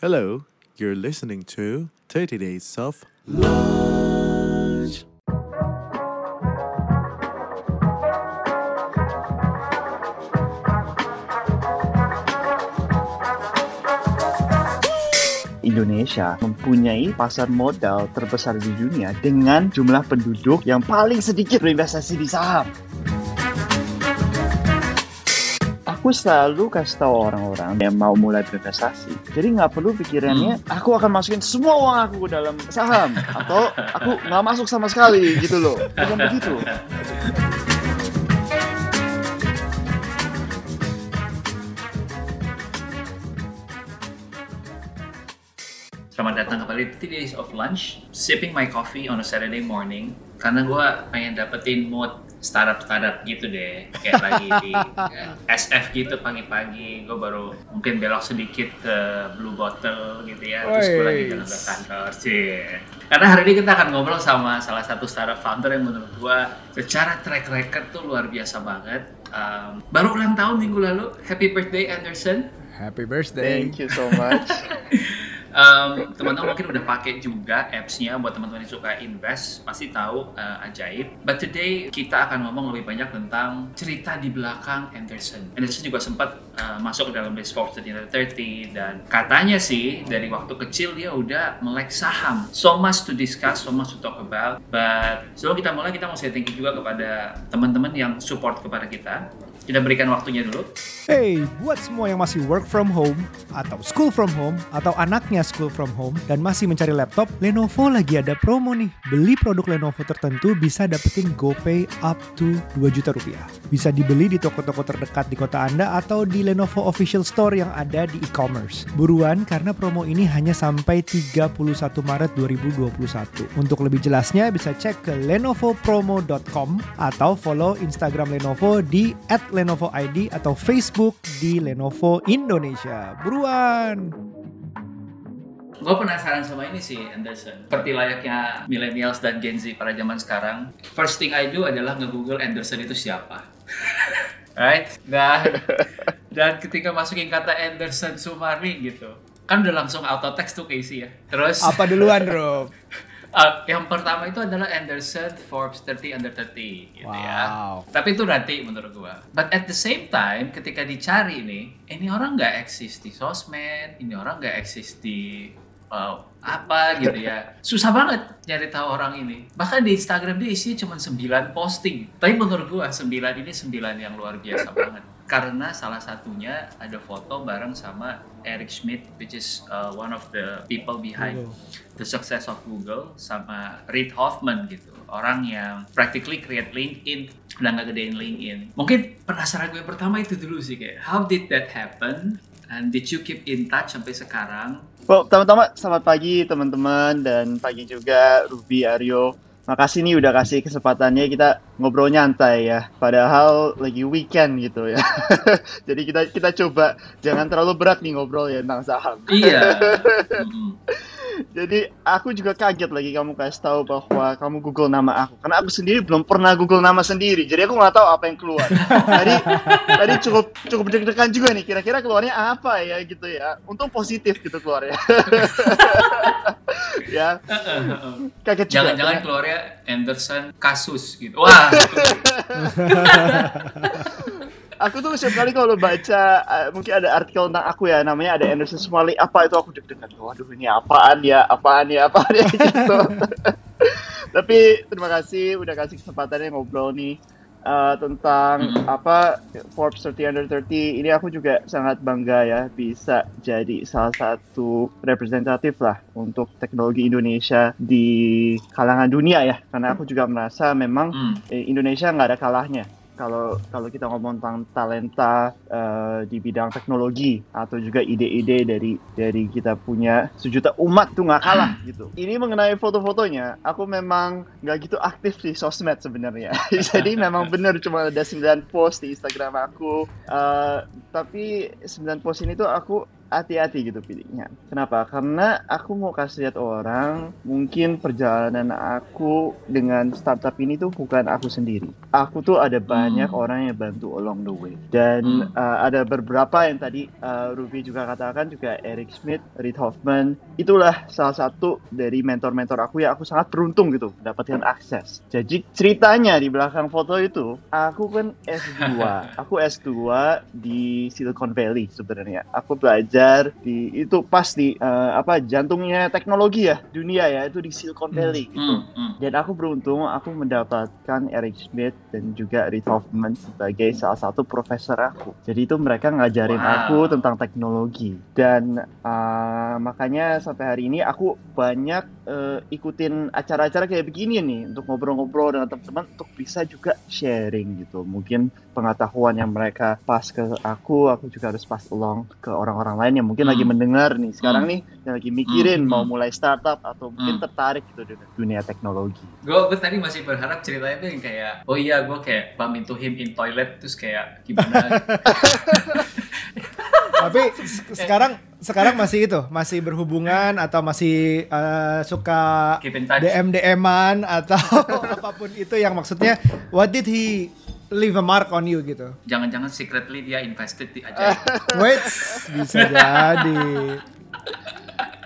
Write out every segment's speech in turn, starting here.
Hello, you're listening to 30 Days of Lunch. Indonesia mempunyai pasar modal terbesar di dunia dengan jumlah penduduk yang paling sedikit berinvestasi di saham. Aku selalu kasih tahu orang-orang yang mau mulai berinvestasi. Jadi nggak perlu pikirannya, aku akan masukin semua uang aku ke dalam saham. Atau aku nggak masuk sama sekali gitu loh. Bukan begitu. Selamat datang kembali di Days of Lunch, sipping my coffee on a Saturday morning. Karena gue pengen dapetin mood startup-startup gitu deh, kayak lagi di SF gitu pagi-pagi. Gue baru mungkin belok sedikit ke Blue Bottle gitu ya, terus gue lagi jalan ke kantor sih. Karena hari ini kita akan ngobrol sama salah satu startup founder yang menurut gue secara track record tuh luar biasa banget. Um, baru ulang tahun minggu lalu, happy birthday Anderson. Happy birthday. Thank you so much. Um, teman-teman mungkin udah pakai juga apps-nya buat teman-teman yang suka invest pasti tahu uh, ajaib. But today kita akan ngomong lebih banyak tentang cerita di belakang Anderson. Anderson juga sempat uh, masuk ke dalam list Forbes 30 dan katanya sih dari waktu kecil dia udah melek saham. So much to discuss, so much to talk about. But sebelum kita mulai kita mau say thank you juga kepada teman-teman yang support kepada kita. Kita berikan waktunya dulu. Hey, buat semua yang masih work from home atau school from home atau anaknya school from home dan masih mencari laptop, Lenovo lagi ada promo nih. Beli produk Lenovo tertentu bisa dapetin GoPay up to 2 juta rupiah. Bisa dibeli di toko-toko terdekat di kota Anda atau di Lenovo official store yang ada di e-commerce. Buruan karena promo ini hanya sampai 31 Maret 2021. Untuk lebih jelasnya bisa cek ke lenovopromo.com atau follow Instagram Lenovo di @lenovoid atau Facebook di Lenovo Indonesia. Buruan! Gue penasaran sama ini sih Anderson. Seperti layaknya millennials dan Gen Z pada zaman sekarang, first thing I do adalah nge-google Anderson itu siapa. right? Dan dan ketika masukin kata Anderson Sumarni gitu, kan udah langsung auto text tuh Casey ya. Terus Apa duluan, Rob? Uh, yang pertama itu adalah Anderson Forbes 30 under 30 gitu ya. Wow. Tapi itu nanti menurut gua. But at the same time ketika dicari nih, ini orang nggak eksis di sosmed, ini orang nggak eksis di uh, apa gitu ya. Susah banget nyari tahu orang ini. Bahkan di Instagram dia isinya cuma 9 posting. Tapi menurut gua 9 ini 9 yang luar biasa banget. Karena salah satunya ada foto bareng sama Eric Schmidt, which is uh, one of the people behind Google. the success of Google sama Reid Hoffman gitu orang yang practically create LinkedIn udah nggak gedein LinkedIn mungkin penasaran gue pertama itu dulu sih kayak how did that happen and did you keep in touch sampai sekarang Well, pertama-tama selamat pagi teman-teman dan pagi juga Ruby Aryo. Makasih nih udah kasih kesempatannya kita ngobrol nyantai ya. Padahal lagi weekend gitu ya. Jadi kita kita coba jangan terlalu berat nih ngobrol ya tentang saham. iya. Jadi aku juga kaget lagi kamu kasih tahu bahwa kamu Google nama aku. Karena aku sendiri belum pernah Google nama sendiri. Jadi aku nggak tahu apa yang keluar. tadi tadi cukup cukup deg-degan juga nih. Kira-kira keluarnya apa ya gitu ya. Untung positif gitu keluarnya. ya kaget juga. jangan-jangan keluarnya Anderson kasus gitu wah Aku tuh setiap kali kalau baca eh, mungkin ada artikel tentang aku ya namanya ada Anderson Smalley apa itu aku deg-degan. Waduh ini apaan ya? Apaan ya? Apaan ya gitu. Tapi terima kasih udah kasih kesempatannya ngobrol nih eh, tentang Mhm. apa Forbes 30 under 30. Ini aku juga sangat bangga ya bisa jadi salah satu representatif lah untuk teknologi Indonesia di kalangan dunia ya. Karena aku juga merasa memang Hmm. eh, Indonesia nggak ada kalahnya kalau kalau kita ngomong tentang talenta eh, di bidang teknologi atau juga ide-ide dari dari kita punya sejuta umat tuh nggak kalah gitu. Ini mengenai foto-fotonya, aku memang nggak gitu aktif di sosmed sebenarnya. Jadi memang benar cuma ada 9 post di Instagram aku. Eh, tapi 9 post ini tuh aku hati-hati gitu pilihnya. Kenapa? Karena aku mau kasih lihat orang, mungkin perjalanan aku dengan startup ini tuh bukan aku sendiri. Aku tuh ada banyak Hmm. orang yang bantu along the way. Dan Hmm. uh, ada beberapa yang tadi uh, Ruby juga katakan juga Eric Schmidt, Reid Hoffman. Itulah salah satu dari mentor-mentor aku yang aku sangat beruntung gitu mendapatkan akses. Jadi ceritanya di belakang foto itu, aku kan S2. aku S2 di Silicon Valley sebenarnya. Aku belajar di itu pas di uh, apa jantungnya teknologi ya dunia ya itu di Silicon Valley gitu. Hmm, hmm. Dan aku beruntung aku mendapatkan Eric Schmidt dan juga Reid Hoffman sebagai salah satu profesor aku. Jadi itu mereka ngajarin Wow. aku tentang teknologi dan uh, makanya sampai hari ini aku banyak uh, ikutin acara-acara kayak begini nih untuk ngobrol-ngobrol dengan teman-teman untuk bisa juga sharing gitu. Mungkin pengetahuan yang mereka pas ke aku, aku juga harus pas along ke orang-orang lain yang mungkin Hmm. lagi mendengar nih sekarang Hmm. nih yang lagi mikirin Hmm, mau mulai startup atau mungkin Hmm. tertarik gitu dengan dunia teknologi. Gue tadi masih berharap ceritanya tuh yang kayak, oh iya gue kayak bump into him in toilet terus kayak gimana? Tapi se- sekarang sekarang masih itu, masih berhubungan atau masih eh, suka. DM DM-an atau apa pun itu yang maksudnya what did he leave a mark on you gitu. Jangan-jangan secretly dia invested di aja. Wait, bisa jadi.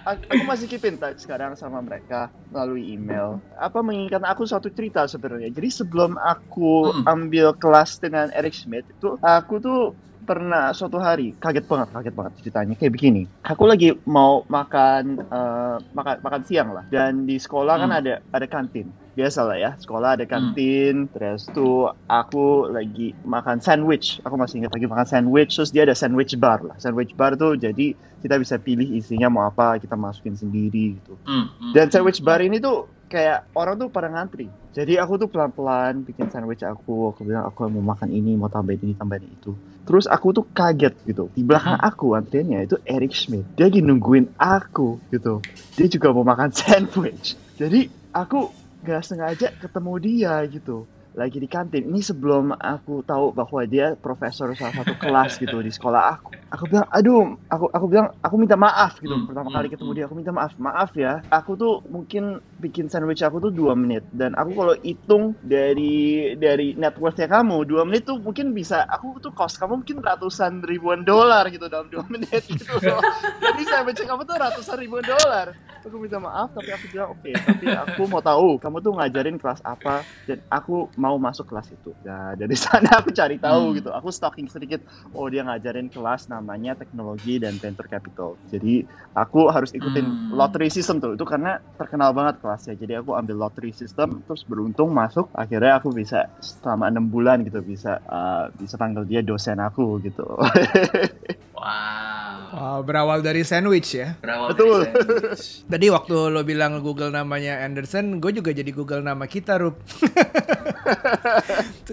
aku masih keep in touch sekarang sama mereka melalui email. Apa mengingatkan aku satu cerita sebenarnya. Jadi sebelum aku Hmm. ambil kelas dengan Eric Schmidt itu aku tuh pernah suatu hari kaget banget kaget banget ceritanya kayak begini aku lagi mau makan eh, makan makan siang lah dan di sekolah kan Hmm. ada ada kantin biasa lah ya sekolah ada kantin terus tuh aku lagi makan sandwich aku masih ingat lagi makan sandwich terus dia ada sandwich bar lah sandwich bar tuh jadi kita bisa pilih isinya mau apa kita masukin sendiri gitu Hmm, hmm, dan hmm. sandwich bar ini tuh kayak orang tuh pada ngantri. Jadi aku tuh pelan-pelan bikin sandwich aku. Aku bilang aku mau makan ini, mau tambahin ini, tambahin itu. Terus aku tuh kaget gitu. Di belakang aku antriannya itu Eric Schmidt. Dia lagi nungguin aku gitu. Dia juga mau makan sandwich. Jadi aku gak sengaja ketemu dia gitu. Lagi di kantin. Ini sebelum aku tahu bahwa dia profesor salah satu kelas gitu di sekolah aku. Aku bilang, aduh, aku aku bilang, aku minta maaf gitu. Hmm, Pertama hmm, kali ketemu hmm. dia, aku minta maaf. Maaf ya, aku tuh mungkin bikin sandwich aku tuh dua menit. Dan aku kalau hitung dari dari net worth-nya kamu, dua menit tuh mungkin bisa, aku tuh cost kamu mungkin ratusan ribuan dolar gitu dalam dua menit gitu loh. Jadi sandwich kamu tuh ratusan ribuan dolar. Aku minta maaf, tapi aku bilang oke, tapi aku mau tahu kamu tuh ngajarin kelas apa dan aku mau masuk kelas itu. Nah dari sana aku cari tahu Hmm. gitu. Aku stalking sedikit. Oh dia ngajarin kelas namanya teknologi dan venture capital. Jadi aku harus ikutin Hmm. lottery system tuh. Itu karena terkenal banget kelasnya. Jadi aku ambil lottery system terus beruntung masuk. Akhirnya aku bisa selama enam bulan gitu bisa uh, bisa panggil dia dosen aku gitu. Wow. Wow, berawal dari sandwich ya. Berawal Betul. dari sandwich. Tadi waktu lo bilang Google namanya Anderson, gue juga jadi Google nama kita, Rup.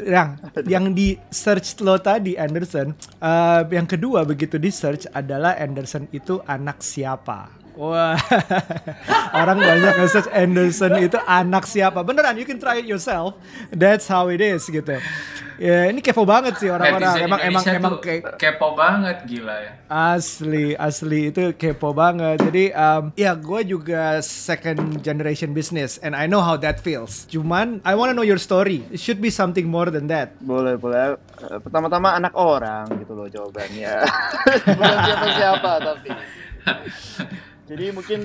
yang yang di search lo tadi Anderson, eh, yang kedua begitu di search adalah Anderson itu anak siapa? Wah, orang banyak nge-search Anderson itu anak siapa? Beneran, you can try it yourself. That's how it is gitu. Ya, ini kepo banget sih orang-orang. Emang emang Indonesia emang kayak kepo banget gila ya. Asli, asli itu kepo banget. Jadi um, ya gue juga second generation business and I know how that feels. Cuman I wanna know your story. It should be something more than that. boleh boleh. Eh, Pertama-tama anak orang gitu loh jawabannya. Bukan siapa-siapa tapi. Jadi mungkin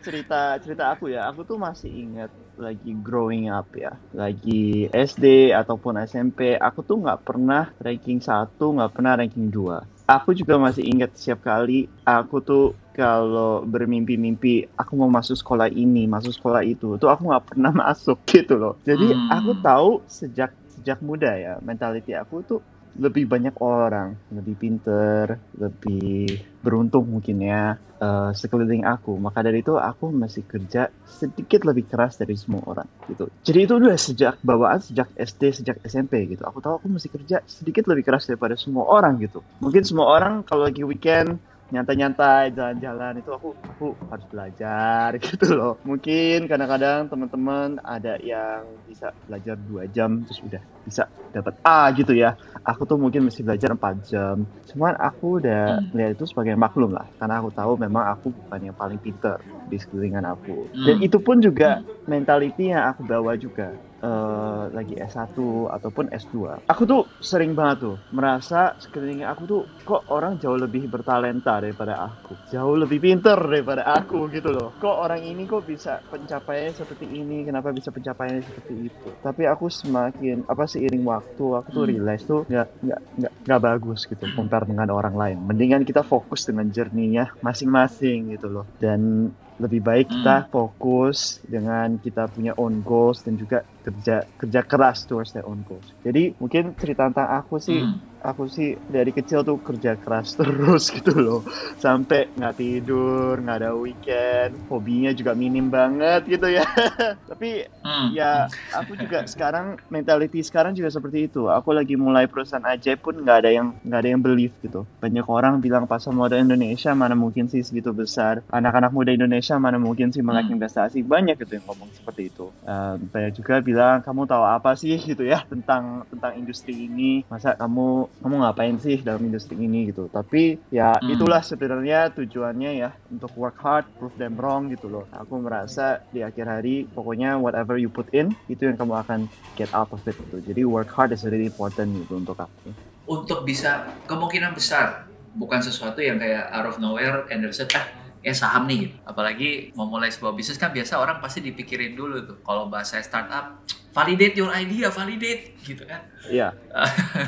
cerita cerita aku ya, aku tuh masih ingat lagi growing up ya, lagi SD ataupun SMP, aku tuh nggak pernah ranking satu, nggak pernah ranking dua. Aku juga masih ingat setiap kali aku tuh kalau bermimpi-mimpi aku mau masuk sekolah ini, masuk sekolah itu, tuh aku nggak pernah masuk gitu loh. Jadi Hmm. aku tahu sejak sejak muda ya, mentality aku tuh lebih banyak orang, lebih pinter, lebih beruntung mungkin ya eh, sekeliling aku. Maka dari itu aku masih kerja sedikit lebih keras dari semua orang gitu. Jadi itu udah sejak bawaan sejak SD, sejak SMP gitu. Aku tahu aku mesti kerja sedikit lebih keras daripada semua orang gitu. Mungkin semua orang kalau lagi weekend nyantai-nyantai jalan-jalan. Itu aku aku harus belajar gitu loh. Mungkin kadang-kadang teman-teman ada yang bisa belajar dua jam terus udah bisa dapat A gitu ya. Aku tuh mungkin mesti belajar 4 jam. Cuman aku udah Hmm. lihat itu sebagai maklum lah. Karena aku tahu memang aku bukan yang paling pinter di sekelilingan aku. Dan Hmm. itu pun juga mentality yang aku bawa juga eh, lagi S1 ataupun S2 aku tuh sering banget tuh merasa sekeliling aku tuh kok orang jauh lebih bertalenta daripada aku. Jauh lebih pinter daripada aku gitu loh. Kok orang ini kok bisa pencapaiannya seperti ini? Kenapa bisa pencapaiannya seperti itu? Tapi aku semakin apa seiring waktu aku tuh Hmm. realize tuh nggak nggak nggak nggak bagus gitu compare dengan orang lain. Mendingan kita fokus dengan journey-nya masing-masing gitu loh. Dan lebih baik kita fokus dengan kita punya own goals dan juga kerja kerja keras towards that own goals. Jadi mungkin cerita tentang aku sih, Hmm. Aku sih dari kecil tuh kerja keras terus gitu loh, sampai nggak tidur, nggak ada weekend, hobinya juga minim banget gitu ya. Tapi Hmm. ya aku juga sekarang mentality sekarang juga seperti itu. Aku lagi mulai perusahaan aja pun nggak ada yang nggak ada yang believe gitu. Banyak orang bilang pasar modal Indonesia mana mungkin sih segitu besar. Anak-anak muda Indonesia mana mungkin sih melek Hmm. investasi. Banyak gitu yang ngomong seperti itu. Um, banyak juga bilang kamu tahu apa sih gitu ya tentang tentang industri ini. Masa kamu kamu ngapain sih dalam industri ini gitu. Tapi ya Hmm. itulah sebenarnya tujuannya ya untuk work hard, prove them wrong gitu loh. Aku merasa di akhir hari pokoknya whatever you put in itu yang kamu akan get out of it gitu. Jadi work hard is really important gitu untuk aku. untuk bisa kemungkinan besar bukan sesuatu yang kayak out of nowhere Anderson ah ya saham nih gitu. apalagi mau mulai sebuah bisnis kan biasa orang pasti dipikirin dulu tuh kalau bahasa startup validate your idea validate gitu kan Iya.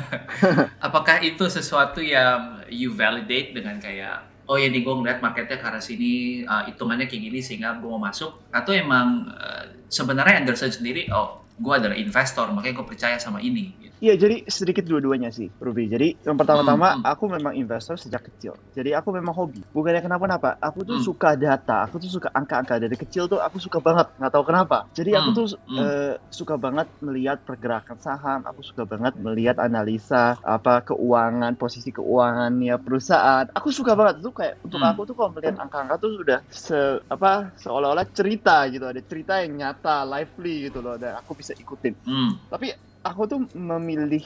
apakah itu sesuatu yang you validate dengan kayak oh ya nih gue ngeliat marketnya ke arah sini uh, hitungannya kayak gini sehingga gue mau masuk atau emang uh, sebenarnya Anderson sendiri oh gue adalah investor makanya gue percaya sama ini. Iya, jadi sedikit dua-duanya sih, Ruby. Jadi yang pertama-tama Hmm, hmm. aku memang investor sejak kecil. Jadi aku memang hobi. Bukannya kenapa-napa. Aku tuh Hmm. suka data. Aku tuh suka angka-angka. Dari kecil tuh aku suka banget. Nggak tahu kenapa. Jadi aku Hmm, tuh hmm. eh, suka banget melihat pergerakan saham. Aku suka banget melihat analisa apa keuangan, posisi keuangannya perusahaan. Aku suka banget. Itu kayak untuk Hmm. aku tuh kalau melihat angka-angka tuh sudah se apa seolah-olah cerita gitu. Ada cerita yang nyata, lively gitu loh. Dan aku bisa ikutin Hmm. tapi aku tuh memilih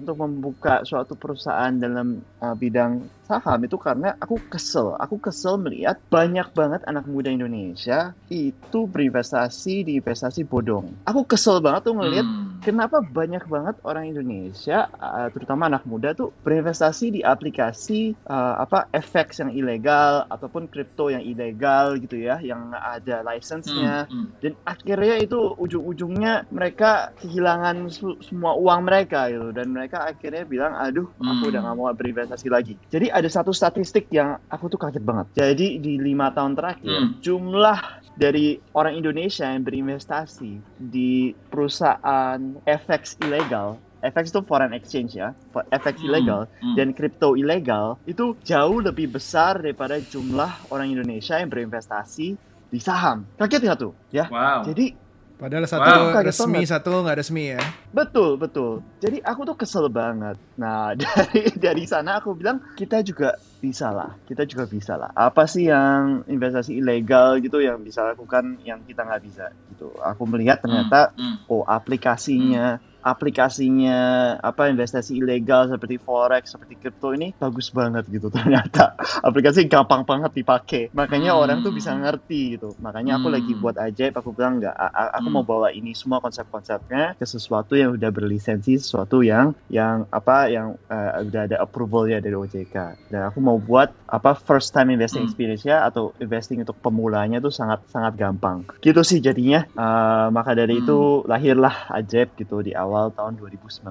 untuk membuka suatu perusahaan dalam uh, bidang saham itu karena aku kesel. Aku kesel melihat banyak banget anak muda Indonesia itu berinvestasi di investasi bodong. Aku kesel banget tuh ngelihat Hmm. kenapa banyak banget orang Indonesia, uh, terutama anak muda tuh berinvestasi di aplikasi uh, apa FX yang ilegal ataupun kripto yang ilegal gitu ya, yang ada license-nya Hmm. Hmm. dan akhirnya itu ujung-ujungnya mereka kehilangan su- semua uang mereka gitu dan mereka akhirnya bilang aduh aku Hmm. udah nggak mau berinvestasi lagi jadi ada satu statistik yang aku tuh kaget banget jadi di lima tahun terakhir Hmm. jumlah dari orang Indonesia yang berinvestasi di perusahaan FX ilegal FX itu foreign exchange ya, FX Hmm. ilegal Hmm. dan kripto ilegal itu jauh lebih besar daripada jumlah orang Indonesia yang berinvestasi di saham. Kaget nggak tuh? Ya. Wow. Jadi Padahal satu Wow. Kaget resmi, banget. satu nggak resmi ya. betul betul. Jadi aku tuh kesel banget. Nah dari dari sana aku bilang kita juga bisa lah, kita juga bisa lah. Apa sih yang investasi ilegal gitu yang bisa lakukan yang kita nggak bisa gitu. Aku melihat ternyata Hmm. oh aplikasinya aplikasinya apa investasi ilegal seperti forex seperti kripto ini bagus banget gitu ternyata aplikasi gampang banget dipakai makanya Hmm. orang tuh bisa ngerti gitu makanya aku Hmm. lagi buat ajaib aku bilang nggak aku Hmm. mau bawa ini semua konsep-konsepnya ke sesuatu yang udah berlisensi sesuatu yang yang apa yang eh, udah ada approval ya dari OJK dan aku mau buat apa first time investing Hmm. experience ya atau investing untuk pemulanya tuh sangat sangat gampang gitu sih jadinya Eh, maka dari Hmm. itu lahirlah ajaib gitu di awal tahun 2019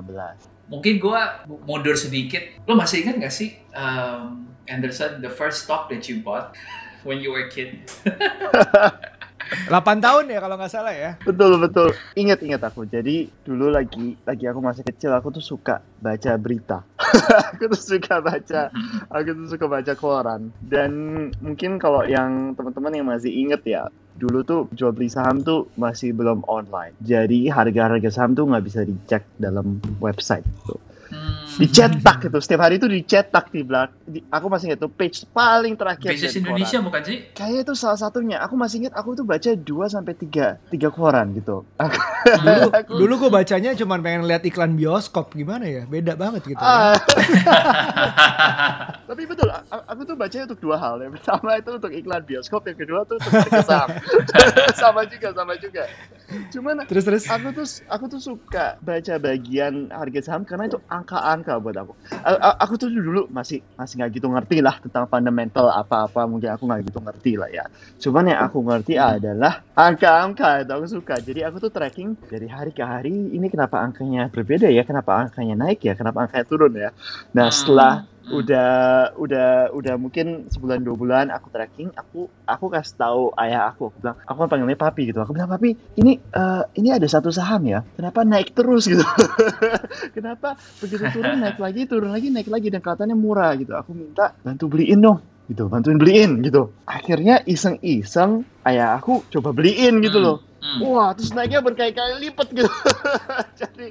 Mungkin gua mundur sedikit. Lo masih ingat gak sih um, Anderson the first stock that you bought when you were a kid? 8 tahun ya kalau nggak salah ya. betul betul ingat ingat aku jadi dulu lagi lagi aku masih kecil aku tuh suka baca berita aku tuh suka baca aku tuh suka baca koran dan mungkin kalau yang teman-teman yang masih inget ya dulu tuh jual beli saham tuh masih belum online jadi harga-harga saham tuh nggak bisa dicek dalam website gitu. Hmm. dicetak gitu setiap hari itu dicetak di belakang di- aku masih ingat itu page paling terakhir Basis Indonesia koran. bukan sih? kayaknya itu salah satunya aku masih ingat aku tuh baca 2 sampai 3 tiga koran gitu Dulu, Aku- dulu gue bacanya cuman pengen lihat iklan bioskop gimana ya, beda banget gitu. Ah. Tapi betul, aku tuh bacanya untuk dua hal. Yang pertama itu untuk iklan bioskop, yang kedua tuh untuk saham. sama juga, sama juga. Cuman Terus terus. aku tuh aku tuh suka baca bagian harga saham karena itu angka-angka buat aku. Aku tuh dulu masih masih nggak gitu ngerti lah tentang fundamental apa-apa mungkin aku nggak gitu ngerti lah ya. Cuman yang aku ngerti adalah angka-angka itu aku suka. Jadi aku tuh tracking dari hari ke hari ini kenapa angkanya berbeda ya, kenapa angkanya naik ya, kenapa angkanya turun ya. Nah Hmm, setelah hmm. udah udah udah mungkin sebulan dua bulan aku tracking aku aku kasih tahu ayah aku. Aku bilang aku kan panggilnya papi gitu. Aku bilang papi ini eh, ini ada satu saham ya. Kenapa naik terus? Gitu. Kenapa begitu turun naik lagi turun lagi naik lagi dan kelihatannya murah gitu. Aku minta bantu beliin dong gitu. Bantuin beliin gitu. Akhirnya iseng-iseng ayah aku coba beliin gitu Hmm, loh hmm. Wah, terus naiknya berkali-kali lipat gitu. jadi,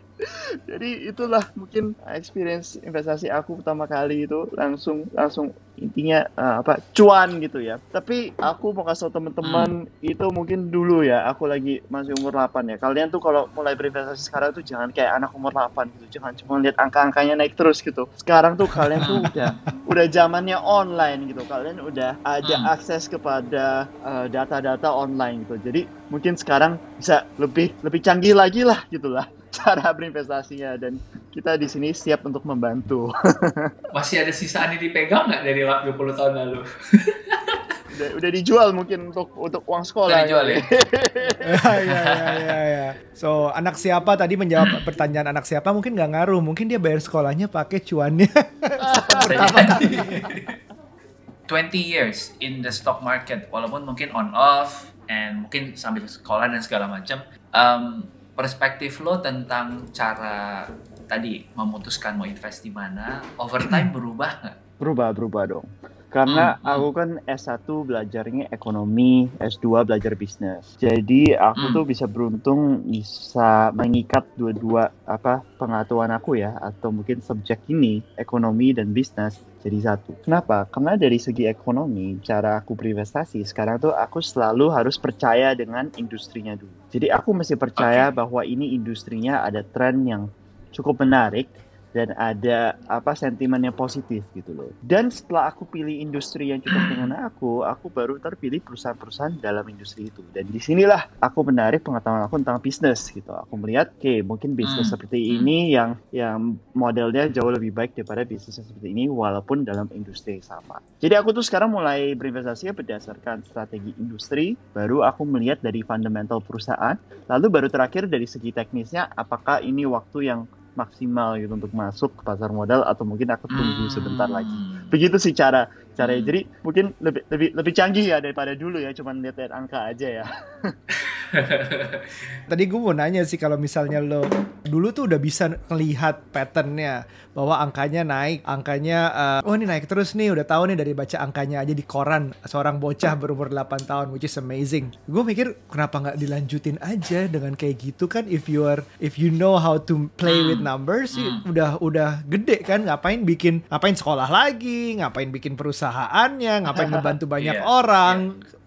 jadi itulah mungkin experience investasi aku pertama kali itu langsung langsung intinya eh, apa cuan gitu ya. Tapi aku mau kasih tau teman-teman itu mungkin dulu ya. Aku lagi masih umur 8 ya. Kalian tuh kalau mulai berinvestasi sekarang tuh jangan kayak anak umur 8 gitu. Jangan cuma lihat angka-angkanya naik terus gitu. Sekarang tuh kalian tuh udah udah zamannya online gitu. Kalian udah ada Hmm. akses kepada eh, data-data online gitu. Jadi mungkin sekarang bisa lebih lebih canggih lagi lah gitulah cara berinvestasinya dan kita di sini siap untuk membantu. Masih ada sisaan yang dipegang nggak dari 20 tahun lalu? udah, udah dijual mungkin untuk untuk uang sekolah. Udah dijual ya? ya, ya, ya, ya, ya. So anak siapa tadi menjawab pertanyaan anak siapa mungkin nggak ngaruh, mungkin dia bayar sekolahnya pakai cuannya. Pertama tadi. 20 years in the stock market, walaupun mungkin on off and mungkin sambil sekolah dan segala macam, um, perspektif lo tentang cara tadi memutuskan mau invest di mana, over time berubah nggak? Berubah berubah dong. Karena hmm. aku kan S1 belajarnya ekonomi, S2 belajar bisnis. Jadi aku Hmm. tuh bisa beruntung bisa mengikat dua-dua apa pengetahuan aku ya atau mungkin subjek ini ekonomi dan bisnis jadi satu. Kenapa? Karena dari segi ekonomi, cara aku berinvestasi sekarang tuh aku selalu harus percaya dengan industrinya dulu. Jadi aku mesti percaya bahwa ini industrinya ada tren yang cukup menarik dan ada apa sentimen yang positif gitu loh. Dan setelah aku pilih industri yang cocok dengan aku, aku baru terpilih perusahaan-perusahaan dalam industri itu. Dan di sinilah aku menarik pengetahuan aku tentang bisnis gitu. Aku melihat, oke mungkin bisnis Hmm, seperti hmm. ini yang yang modelnya jauh lebih baik daripada bisnis seperti ini, walaupun dalam industri yang sama. Jadi aku tuh sekarang mulai berinvestasi berdasarkan strategi industri, baru aku melihat dari fundamental perusahaan, lalu baru terakhir dari segi teknisnya, apakah ini waktu yang maksimal gitu untuk masuk ke pasar modal atau mungkin aku tunggu sebentar lagi. Hmm. Begitu sih cara caranya. Hmm. Jadi mungkin lebih lebih lebih canggih ya daripada dulu ya, cuman lihat-lihat angka aja ya. Tadi gue mau nanya sih kalau misalnya lo dulu tuh udah bisa ngelihat patternnya bahwa angkanya naik, angkanya eh, oh ini naik terus nih, udah tahu nih dari baca angkanya aja di koran seorang bocah berumur 8 tahun, which is amazing. Gue mikir kenapa nggak dilanjutin aja dengan kayak gitu kan? If you are, if you know how to play with numbers sih Hmm. udah udah gede kan? Ngapain bikin, ngapain sekolah lagi, ngapain bikin perusahaannya, ngapain ngebantu banyak Iya, orang.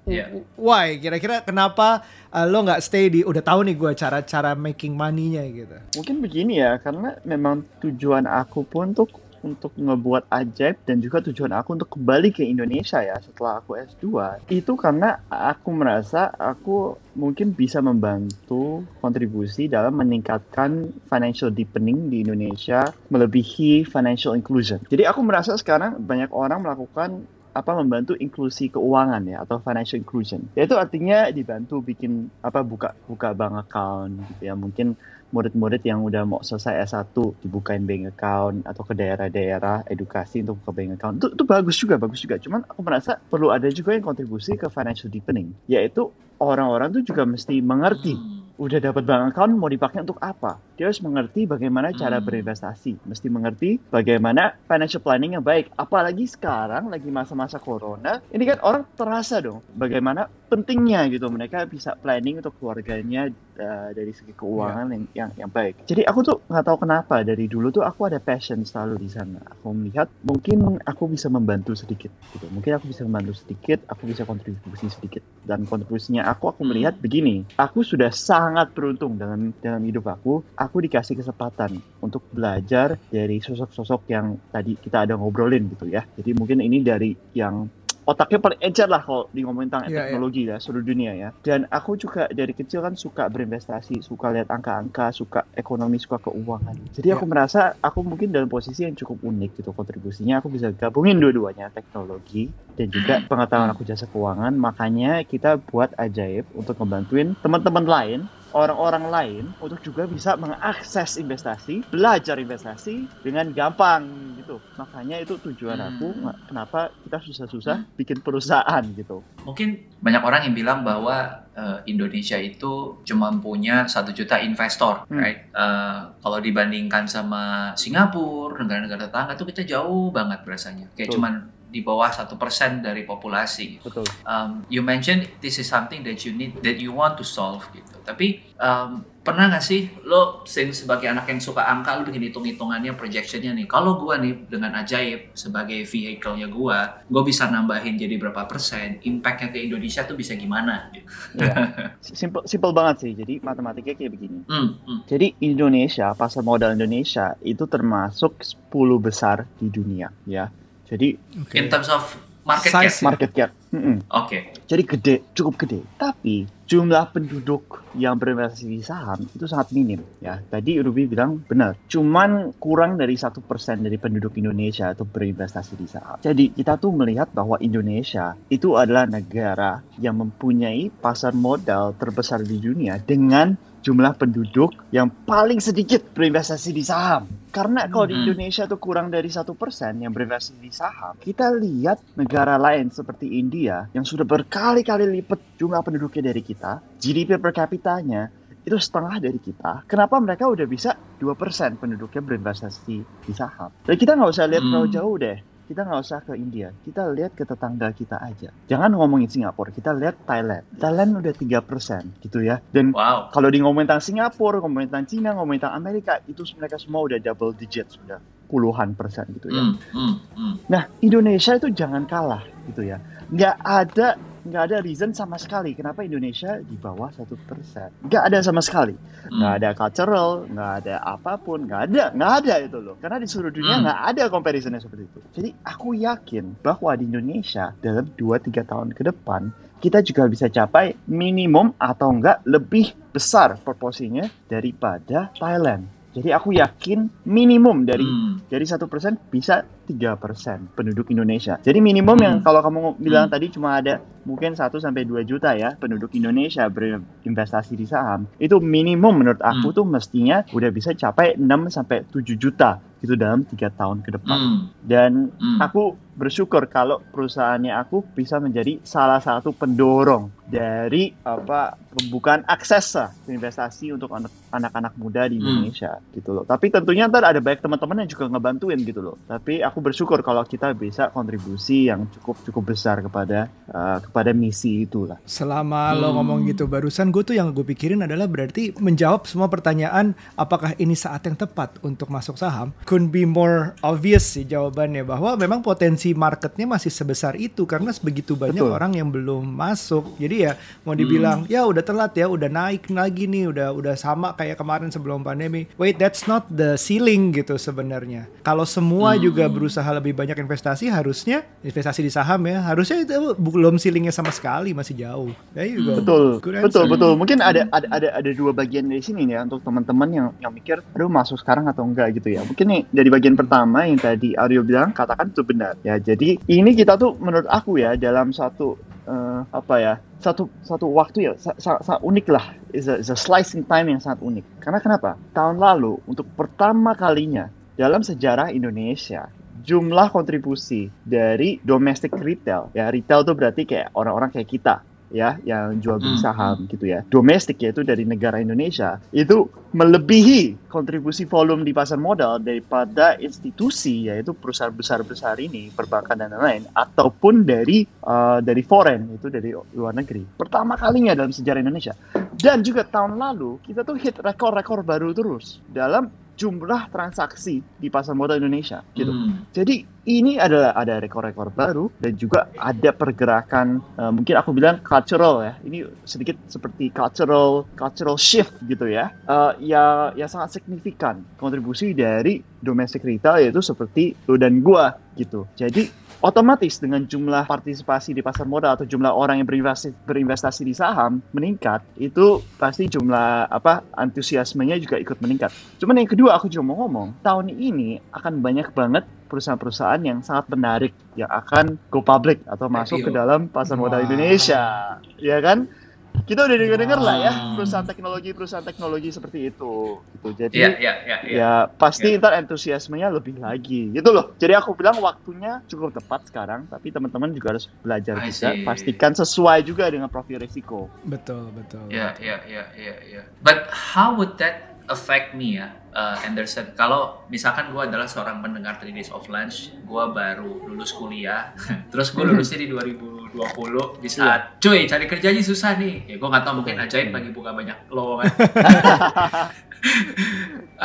iya. Why? Kira-kira kenapa uh, lo nggak stay di udah tahu nih gue cara-cara making money-nya gitu. Mungkin begini ya, karena memang tujuan aku pun untuk untuk ngebuat ajaib dan juga tujuan aku untuk kembali ke Indonesia ya setelah aku S2 itu karena aku merasa aku mungkin bisa membantu kontribusi dalam meningkatkan financial deepening di Indonesia melebihi financial inclusion. Jadi aku merasa sekarang banyak orang melakukan apa membantu inklusi keuangan ya atau financial inclusion. Yaitu artinya dibantu bikin apa buka buka bank account gitu ya. Mungkin murid-murid yang udah mau selesai S1 dibukain bank account atau ke daerah-daerah edukasi untuk buka bank account. Itu, itu bagus juga, bagus juga. Cuman aku merasa perlu ada juga yang kontribusi ke financial deepening, yaitu orang-orang tuh juga mesti mengerti Hmm. Udah dapat bank account mau dipakai untuk apa? Dia harus mengerti bagaimana cara Hmm. berinvestasi, mesti mengerti bagaimana financial planning yang baik. Apalagi sekarang lagi masa-masa corona, ini kan orang terasa dong bagaimana pentingnya gitu mereka bisa planning untuk keluarganya uh, dari segi keuangan yang, yang yang baik. Jadi aku tuh nggak tahu kenapa dari dulu tuh aku ada passion selalu di sana. Aku melihat mungkin aku bisa membantu sedikit gitu. Mungkin aku bisa membantu sedikit, aku bisa kontribusi sedikit. Dan kontribusinya aku aku melihat begini. Aku sudah sangat beruntung dalam dalam hidup aku. Aku dikasih kesempatan untuk belajar dari sosok-sosok yang tadi kita ada ngobrolin gitu ya. Jadi mungkin ini dari yang otaknya paling encer lah kalau di ngomongin tentang Iya, iya. teknologi ya seluruh dunia ya. Dan aku juga dari kecil kan suka berinvestasi, suka lihat angka-angka, suka ekonomi, suka keuangan. Jadi aku Iya. merasa aku mungkin dalam posisi yang cukup unik gitu kontribusinya. Aku bisa gabungin dua-duanya teknologi dan juga pengetahuan aku jasa keuangan. Makanya kita buat ajaib untuk ngebantuin teman-teman lain orang-orang lain untuk juga bisa mengakses investasi, belajar investasi dengan gampang gitu. Makanya itu tujuan Hmm. aku kenapa kita susah-susah bikin perusahaan gitu. Mungkin banyak orang yang bilang bahwa eh, Indonesia itu cuma punya satu juta investor, Hmm. right? Eh, kalau dibandingkan sama Singapura, negara-negara tetangga tuh kita jauh banget berasanya. Kayak Betul. cuman di bawah satu persen dari populasi. Betul. Um, you mentioned this is something that you need, that you want to solve gitu. Tapi um, pernah nggak sih lo since sebagai anak yang suka angka lo bikin hitung-hitungannya projectionnya nih kalau gua nih dengan ajaib sebagai vehicle-nya gua gue bisa nambahin jadi berapa persen impactnya ke Indonesia tuh bisa gimana gitu. Ya. Simple simple banget sih. Jadi matematikanya kayak begini. Hmm, hmm. Jadi Indonesia, pasar modal Indonesia itu termasuk 10 besar di dunia ya. Jadi Oke. in terms of market Size. cap market cap. Mm-mm. oke Jadi gede, cukup gede. Tapi jumlah penduduk yang berinvestasi di saham itu sangat minim ya. Tadi Ruby bilang benar, cuman kurang dari satu persen dari penduduk Indonesia itu berinvestasi di saham. Jadi kita tuh melihat bahwa Indonesia itu adalah negara yang mempunyai pasar modal terbesar di dunia dengan jumlah penduduk yang paling sedikit berinvestasi di saham. Karena kalau di Hmm. Indonesia tuh kurang dari satu persen yang berinvestasi di saham, kita lihat negara lain seperti India yang sudah berkali-kali lipat jumlah penduduknya dari kita, GDP per kapitanya itu setengah dari kita. Kenapa mereka udah bisa 2% penduduknya berinvestasi di saham? Dan kita nggak usah lihat Hmm. terlalu jauh deh. Kita nggak usah ke India. Kita lihat ke tetangga kita aja. Jangan ngomongin Singapura. Kita lihat Thailand. Thailand udah 3% gitu ya. Dan wow kalau di ngomongin tentang Singapura, ngomongin tentang Cina, ngomongin tentang Amerika, itu mereka semua udah double digit, sudah puluhan persen gitu ya. hmm, hmm, hmm. Nah, Indonesia itu jangan kalah gitu ya. Nggak ada nggak ada reason sama sekali kenapa Indonesia di bawah satu persen. Nggak ada sama sekali. Nggak Hmm. ada cultural, nggak ada apa pun, nggak ada, nggak ada itu loh. Karena di seluruh dunia Hmm. nggak ada comparisonnya seperti itu. Jadi aku yakin bahwa di Indonesia dalam 2-3 tahun ke depan kita juga bisa capai minimum atau enggak lebih besar proporsinya daripada Thailand. Jadi aku yakin minimum dari Hmm. dari satu persen bisa tiga persen penduduk Indonesia. Jadi minimum yang Hmm. kalau kamu bilang Hmm. tadi cuma ada mungkin 1 sampai 2 juta ya penduduk Indonesia berinvestasi di saham. Itu minimum menurut aku Hmm. tuh mestinya udah bisa capai 6 sampai 7 juta gitu dalam tiga tahun ke depan. Hmm. Dan Hmm. aku bersyukur kalau perusahaannya aku bisa menjadi salah satu pendorong dari apa pembukaan akses lah investasi untuk anak- anak-anak muda di Hmm. Indonesia gitu loh. Tapi tentunya ntar ada banyak teman-teman yang juga ngebantuin gitu loh. Tapi aku bersyukur kalau kita bisa kontribusi yang cukup cukup besar kepada uh, kepada misi itulah. Selama lo Hmm. ngomong gitu barusan, gue tuh yang gue pikirin adalah berarti menjawab semua pertanyaan apakah ini saat yang tepat untuk masuk saham. Could be more obvious sih jawabannya bahwa memang potensi marketnya masih sebesar itu karena sebegitu banyak Betul. orang yang belum masuk. Jadi ya mau dibilang ya udah telat ya, udah naik lagi nih, udah udah sama kayak kemarin sebelum pandemi. Wait, that's not the ceiling gitu sebenarnya. Kalau semua Hmm. juga berusaha lebih banyak investasi, harusnya investasi di saham ya, harusnya itu belum ceilingnya sama sekali, masih jauh. There you go. Betul, betul, betul. Mungkin ada ada ada ada dua bagian dari sini nih ya untuk teman-teman yang yang mikir, aduh masuk sekarang atau enggak gitu ya. Mungkin nih dari bagian pertama yang tadi Aryo bilang, katakan itu benar. Ya, jadi ini kita tuh menurut aku ya dalam satu eh, apa ya satu satu waktu ya sa- sa- sangat unik lah is a, is a slicing time yang sangat unik karena kenapa tahun lalu untuk pertama kalinya dalam sejarah Indonesia jumlah kontribusi dari domestic retail ya retail tuh berarti kayak orang-orang kayak kita ya yang jual beli Hmm, saham gitu ya. Domestik yaitu dari negara Indonesia itu melebihi kontribusi volume di pasar modal daripada institusi yaitu perusahaan besar-besar ini perbankan dan lain-lain ataupun dari uh, dari foreign itu dari luar negeri. Pertama kalinya dalam sejarah Indonesia. Dan juga tahun lalu kita tuh hit rekor-rekor baru terus dalam jumlah transaksi di pasar modal Indonesia gitu. Hmm. Jadi ini adalah ada rekor-rekor baru dan juga ada pergerakan eh, mungkin aku bilang cultural ya. Ini sedikit seperti cultural cultural shift gitu ya. Eh, ya yang sangat signifikan kontribusi dari domestic retail yaitu seperti lo dan gua gitu. Jadi otomatis dengan jumlah partisipasi di pasar modal atau jumlah orang yang berinvestasi, berinvestasi di saham meningkat, itu pasti jumlah apa antusiasmenya juga ikut meningkat. Cuman yang kedua aku juga mau ngomong, tahun ini akan banyak banget perusahaan-perusahaan yang sangat menarik yang akan go public atau masuk IPO. ke dalam pasar modal. Indonesia, ya kan? Kita udah dengar-dengar lah ya Wow. perusahaan teknologi perusahaan teknologi seperti itu, gitu. Jadi Iya, iya, iya, iya. ya pasti ntar antusiasmenya lebih lagi gitu loh jadi aku bilang waktunya cukup tepat sekarang tapi teman-teman juga harus belajar I juga see. pastikan sesuai juga dengan profil risiko Betul, betul. Ya, ya, ya, ya. But how would that affect me ya, uh, Anderson? Kalau misalkan gue adalah seorang pendengar 3 Days of Lunch, gue baru lulus kuliah, terus gue lulusnya di 2020 di saat, cuy cari kerjanya susah nih. Ya gue nggak tahu mungkin ajaib lagi buka banyak lowongan.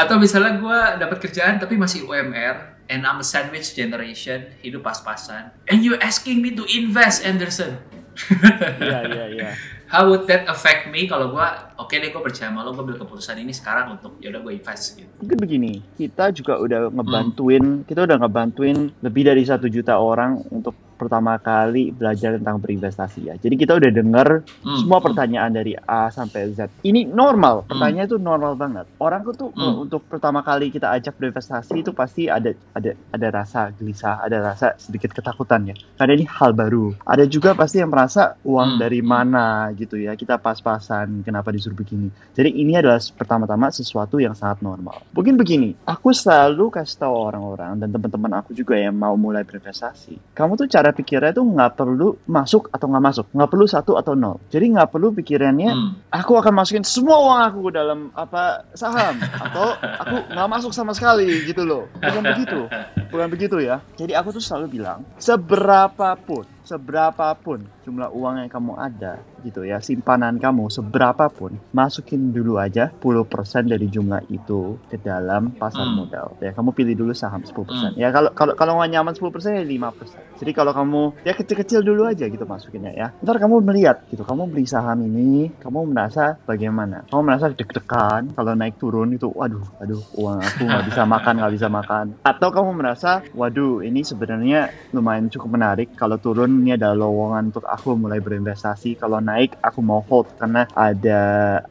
Atau misalnya gue dapat kerjaan tapi masih UMR, and I'm a sandwich generation, hidup pas-pasan, and you asking me to invest, Anderson. iya iya iya How would that affect me kalau gua oke deh gue percaya sama lo gue ambil keputusan ini sekarang untuk yaudah gue invest gitu. mungkin begini kita juga udah ngebantuin kita udah ngebantuin lebih dari satu juta orang untuk pertama kali belajar tentang berinvestasi ya jadi kita udah dengar Hmm, semua hmm. pertanyaan dari A sampai Z. Ini normal, pertanyaan itu normal banget. Orang tuh Hmm. untuk pertama kali kita ajak berinvestasi itu pasti ada ada ada rasa gelisah, ada rasa sedikit ketakutan ya. Karena ini hal baru. Ada juga pasti yang merasa uang Hmm, dari hmm. mana gitu ya. Kita pas-pasan, kenapa disuruh begini. Jadi ini adalah pertama-tama sesuatu yang sangat normal. Mungkin begini, aku selalu kasih tahu orang-orang dan teman-teman aku juga yang mau mulai berinvestasi. Kamu tuh cara pikirnya tuh nggak perlu masuk atau nggak masuk, nggak perlu satu atau nol. Jadi nggak perlu pikirannya Hmm. aku akan masukin semua uang aku ke dalam apa saham atau aku nggak masuk sama sekali gitu loh. Bukan begitu, bukan begitu ya. Jadi aku tuh selalu bilang seberapapun, seberapapun jumlah uang yang kamu ada gitu ya, simpanan kamu seberapapun, masukin dulu aja 10% dari jumlah itu ke dalam pasar Hmm. modal. Ya kamu pilih dulu saham 10%. Ya kalau kalau kalau nggak nyaman 10% ya 5%. Jadi kalau kamu ya kecil-kecil dulu aja gitu masukinnya ya. Ntar kamu melihat gitu, kamu beli saham ini, kamu merasa bagaimana? Kamu merasa deg-degan kalau naik turun itu, waduh, aduh, uang aku nggak bisa makan, nggak bisa makan. Atau kamu merasa, waduh, ini sebenarnya lumayan cukup menarik. Kalau turun ini adalah lowongan untuk aku mulai berinvestasi. Kalau naik, aku mau hold karena ada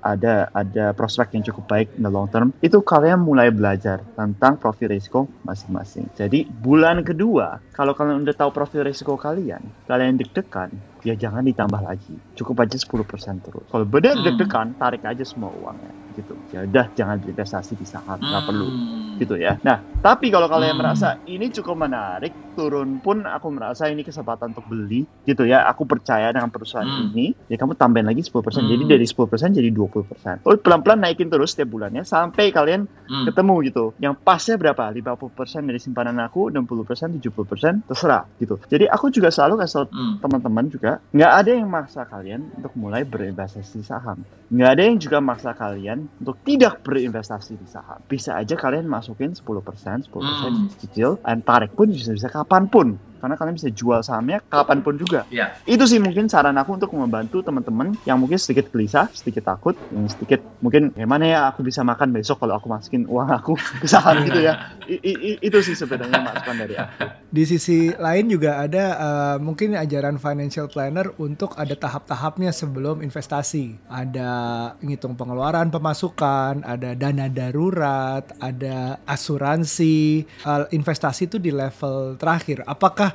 ada ada prospek yang cukup baik in the long term. Itu kalian mulai belajar tentang profil risiko masing-masing. Jadi bulan kedua, kalau kalian udah tahu profil risiko kalian, kalian deg-degan, ya jangan ditambah lagi. Cukup aja 10% terus. Kalau benar Hmm. deg-degan, tarik aja semua uangnya gitu. Ya udah jangan berinvestasi di saham, nggak perlu Hmm. Gitu ya. Nah, tapi kalau kalian Hmm. merasa ini cukup menarik, turun pun aku merasa ini kesempatan untuk beli gitu ya. Aku percaya dengan perusahaan Hmm. ini, ya kamu tambahin lagi 10%. Hmm. Jadi dari 10% jadi 20%. Oh, pelan-pelan naikin terus setiap bulannya sampai kalian Hmm. ketemu gitu. Yang pasnya berapa? 50% dari simpanan aku, 60%, 70%, terserah gitu. Jadi aku juga selalu kasih tau Hmm. teman-teman juga nggak ada yang maksa kalian untuk mulai berinvestasi saham nggak ada yang juga maksa kalian untuk tidak berinvestasi di saham bisa aja kalian masukin 10% 10% Hmm. cicil dan tarik pun bisa bisa kapan pun karena kalian bisa jual sahamnya kapan pun juga Ya. itu sih mungkin saran aku untuk membantu teman-teman yang mungkin sedikit gelisah sedikit takut yang sedikit mungkin gimana ya aku bisa makan besok kalau aku masukin uang aku ke saham gitu ya I- i- i- itu sih sebenarnya masukan dari aku Di sisi lain juga ada eh, mungkin ajaran financial planner untuk ada tahap-tahapnya sebelum investasi. Ada ngitung pengeluaran, pemasukan, ada dana darurat, ada asuransi, eh, investasi itu di level terakhir. Apakah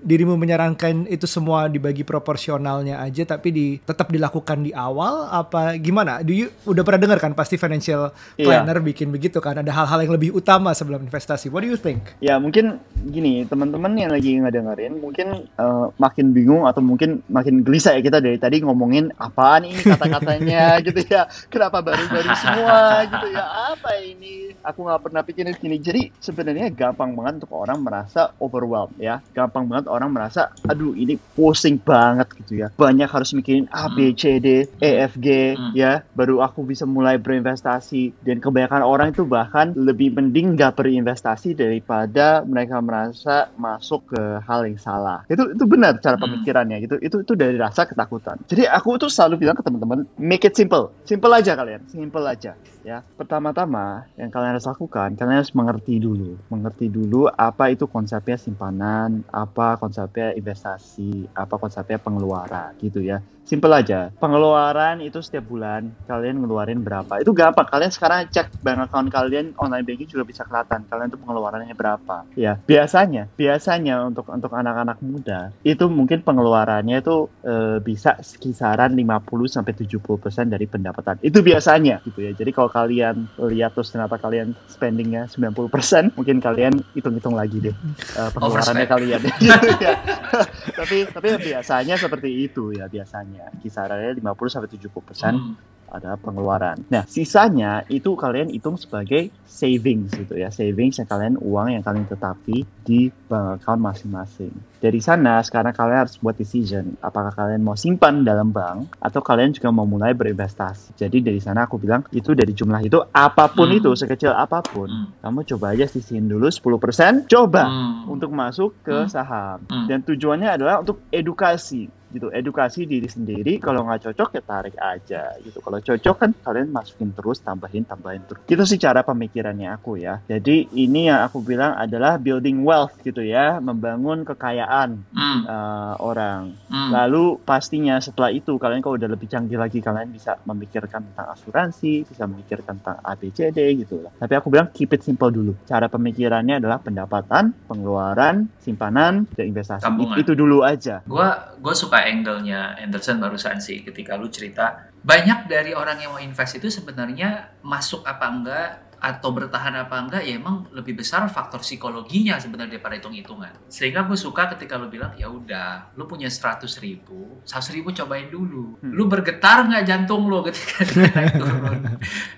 dirimu menyarankan itu semua dibagi proporsionalnya aja tapi di tetap dilakukan di awal apa gimana? Do you udah pernah dengar kan pasti financial Iya. planner bikin begitu kan ada hal-hal yang lebih utama sebelum investasi. What do you think? Ya mungkin gini teman-teman yang lagi ngedengerin mungkin eh, makin bingung atau mungkin makin gelisah ya kita dari tadi ngomongin apaan ini kata-katanya gitu ya kenapa baru-baru semua gitu ya apa ini aku nggak pernah pikirin gini jadi sebenarnya gampang banget untuk orang merasa overwhelmed ya gampang banget orang merasa aduh ini pusing banget gitu ya. Banyak harus mikirin A B C D E F G Hmm. ya. Baru aku bisa mulai berinvestasi. Dan kebanyakan orang itu bahkan lebih mending nggak berinvestasi daripada mereka merasa masuk ke hal yang salah. Itu itu benar cara Hmm. pemikirannya gitu. Itu itu dari rasa ketakutan. Jadi aku tuh selalu bilang ke teman-teman make it simple. Simple aja kalian. Simple aja ya. Pertama-tama yang kalian harus lakukan kalian harus mengerti dulu. Mengerti dulu apa itu konsepnya simpanan apa konsepnya investasi apa konsepnya pengeluaran gitu ya simple aja. Pengeluaran itu setiap bulan kalian ngeluarin berapa? Itu gampang. Kalian sekarang cek bank account kalian online banking juga bisa kelihatan kalian tuh pengeluarannya berapa. Ya biasanya biasanya untuk untuk anak-anak muda itu mungkin pengeluarannya itu eh, bisa kisaran 50 sampai 70% dari pendapatan. Itu biasanya gitu ya. Jadi kalau kalian lihat terus ternyata kalian spendingnya 90% mungkin kalian hitung-hitung lagi deh eh, pengeluarannya kalian. Gitu ya. tapi tapi biasanya seperti itu ya biasanya kisarannya 50 sampai 70% Hmm. ada pengeluaran. Nah, sisanya itu kalian hitung sebagai savings gitu ya. Savings yang kalian uang yang kalian tetapi di bank account masing-masing. Dari sana sekarang kalian harus buat decision apakah kalian mau simpan dalam bank atau kalian juga mau mulai berinvestasi. Jadi dari sana aku bilang itu dari jumlah itu apa pun Hmm. itu sekecil apa pun, Hmm. kamu coba aja sisihin dulu 10%, coba Hmm. untuk masuk ke Hmm. saham. Hmm. Dan tujuannya adalah untuk edukasi gitu, edukasi diri sendiri. Kalau nggak cocok ya tarik aja gitu. Kalau cocok kan kalian masukin terus, tambahin, tambahin terus. Itu sih cara pemikirannya aku ya. Jadi ini yang aku bilang adalah building wealth gitu ya, membangun kekayaan Hmm. eh, orang. Hmm. Lalu pastinya setelah itu kalian kalau udah lebih canggih lagi kalian bisa memikirkan tentang asuransi, bisa memikirkan tentang ABCD gitu lah. Tapi aku bilang keep it simple dulu. Cara pemikirannya adalah pendapatan, pengeluaran, simpanan, dan investasi. Tabungan. Itu dulu aja. Gua gue suka angle-nya Anderson barusan sih ketika lu cerita banyak dari orang yang mau invest itu sebenarnya masuk apa enggak atau bertahan apa enggak ya emang lebih besar faktor psikologinya sebenarnya daripada hitung-hitungan. Sehingga gue suka ketika lu bilang ya udah lu punya 100 ribu 100 ribu cobain dulu. Hmm. lu bergetar nggak jantung lu ketika naik turun?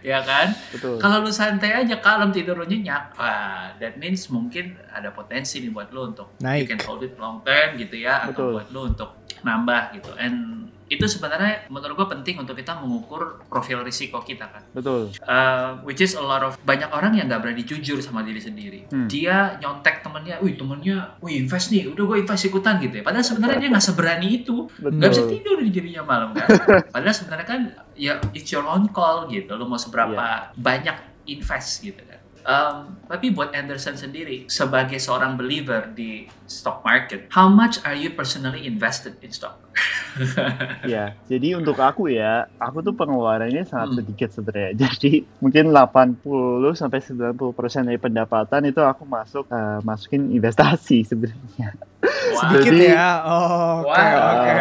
Ya kan? Kalau lu santai aja kalem tidur lu nyenyak ah, that means mungkin ada potensi nih buat lu untuk Naik. you can hold it long term gitu ya Betul. atau buat lu untuk nambah gitu. And itu sebenarnya menurut gue penting untuk kita mengukur profil risiko kita kan. Betul. Uh, which is a lot of banyak orang yang nggak berani jujur sama diri sendiri. Hmm. dia nyontek temennya wih temennya wih invest nih udah gue invest ikutan gitu ya. Padahal sebenarnya dia nggak seberani itu. Nggak bisa tidur di dirinya malam kan. Padahal sebenarnya kan ya it's your own call gitu. Lo mau seberapa Iya. banyak invest gitu kan. Um, tapi buat Anderson sendiri sebagai seorang believer di stock market how much are you personally invested in stock Ya, jadi untuk aku ya, aku tuh pengeluarannya sangat Hmm. sedikit sebenarnya. Jadi mungkin 80 sampai 90 persen dari pendapatan itu aku masuk eh, masukin investasi sebenarnya. Wow. Sedikit Jadi- ya. Oh, oke Wow. oke.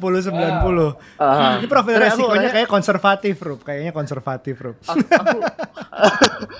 80 90. Ah, Ini profil resikonya kayak konservatif, Rup. Kayaknya konservatif, Rup. aku, aku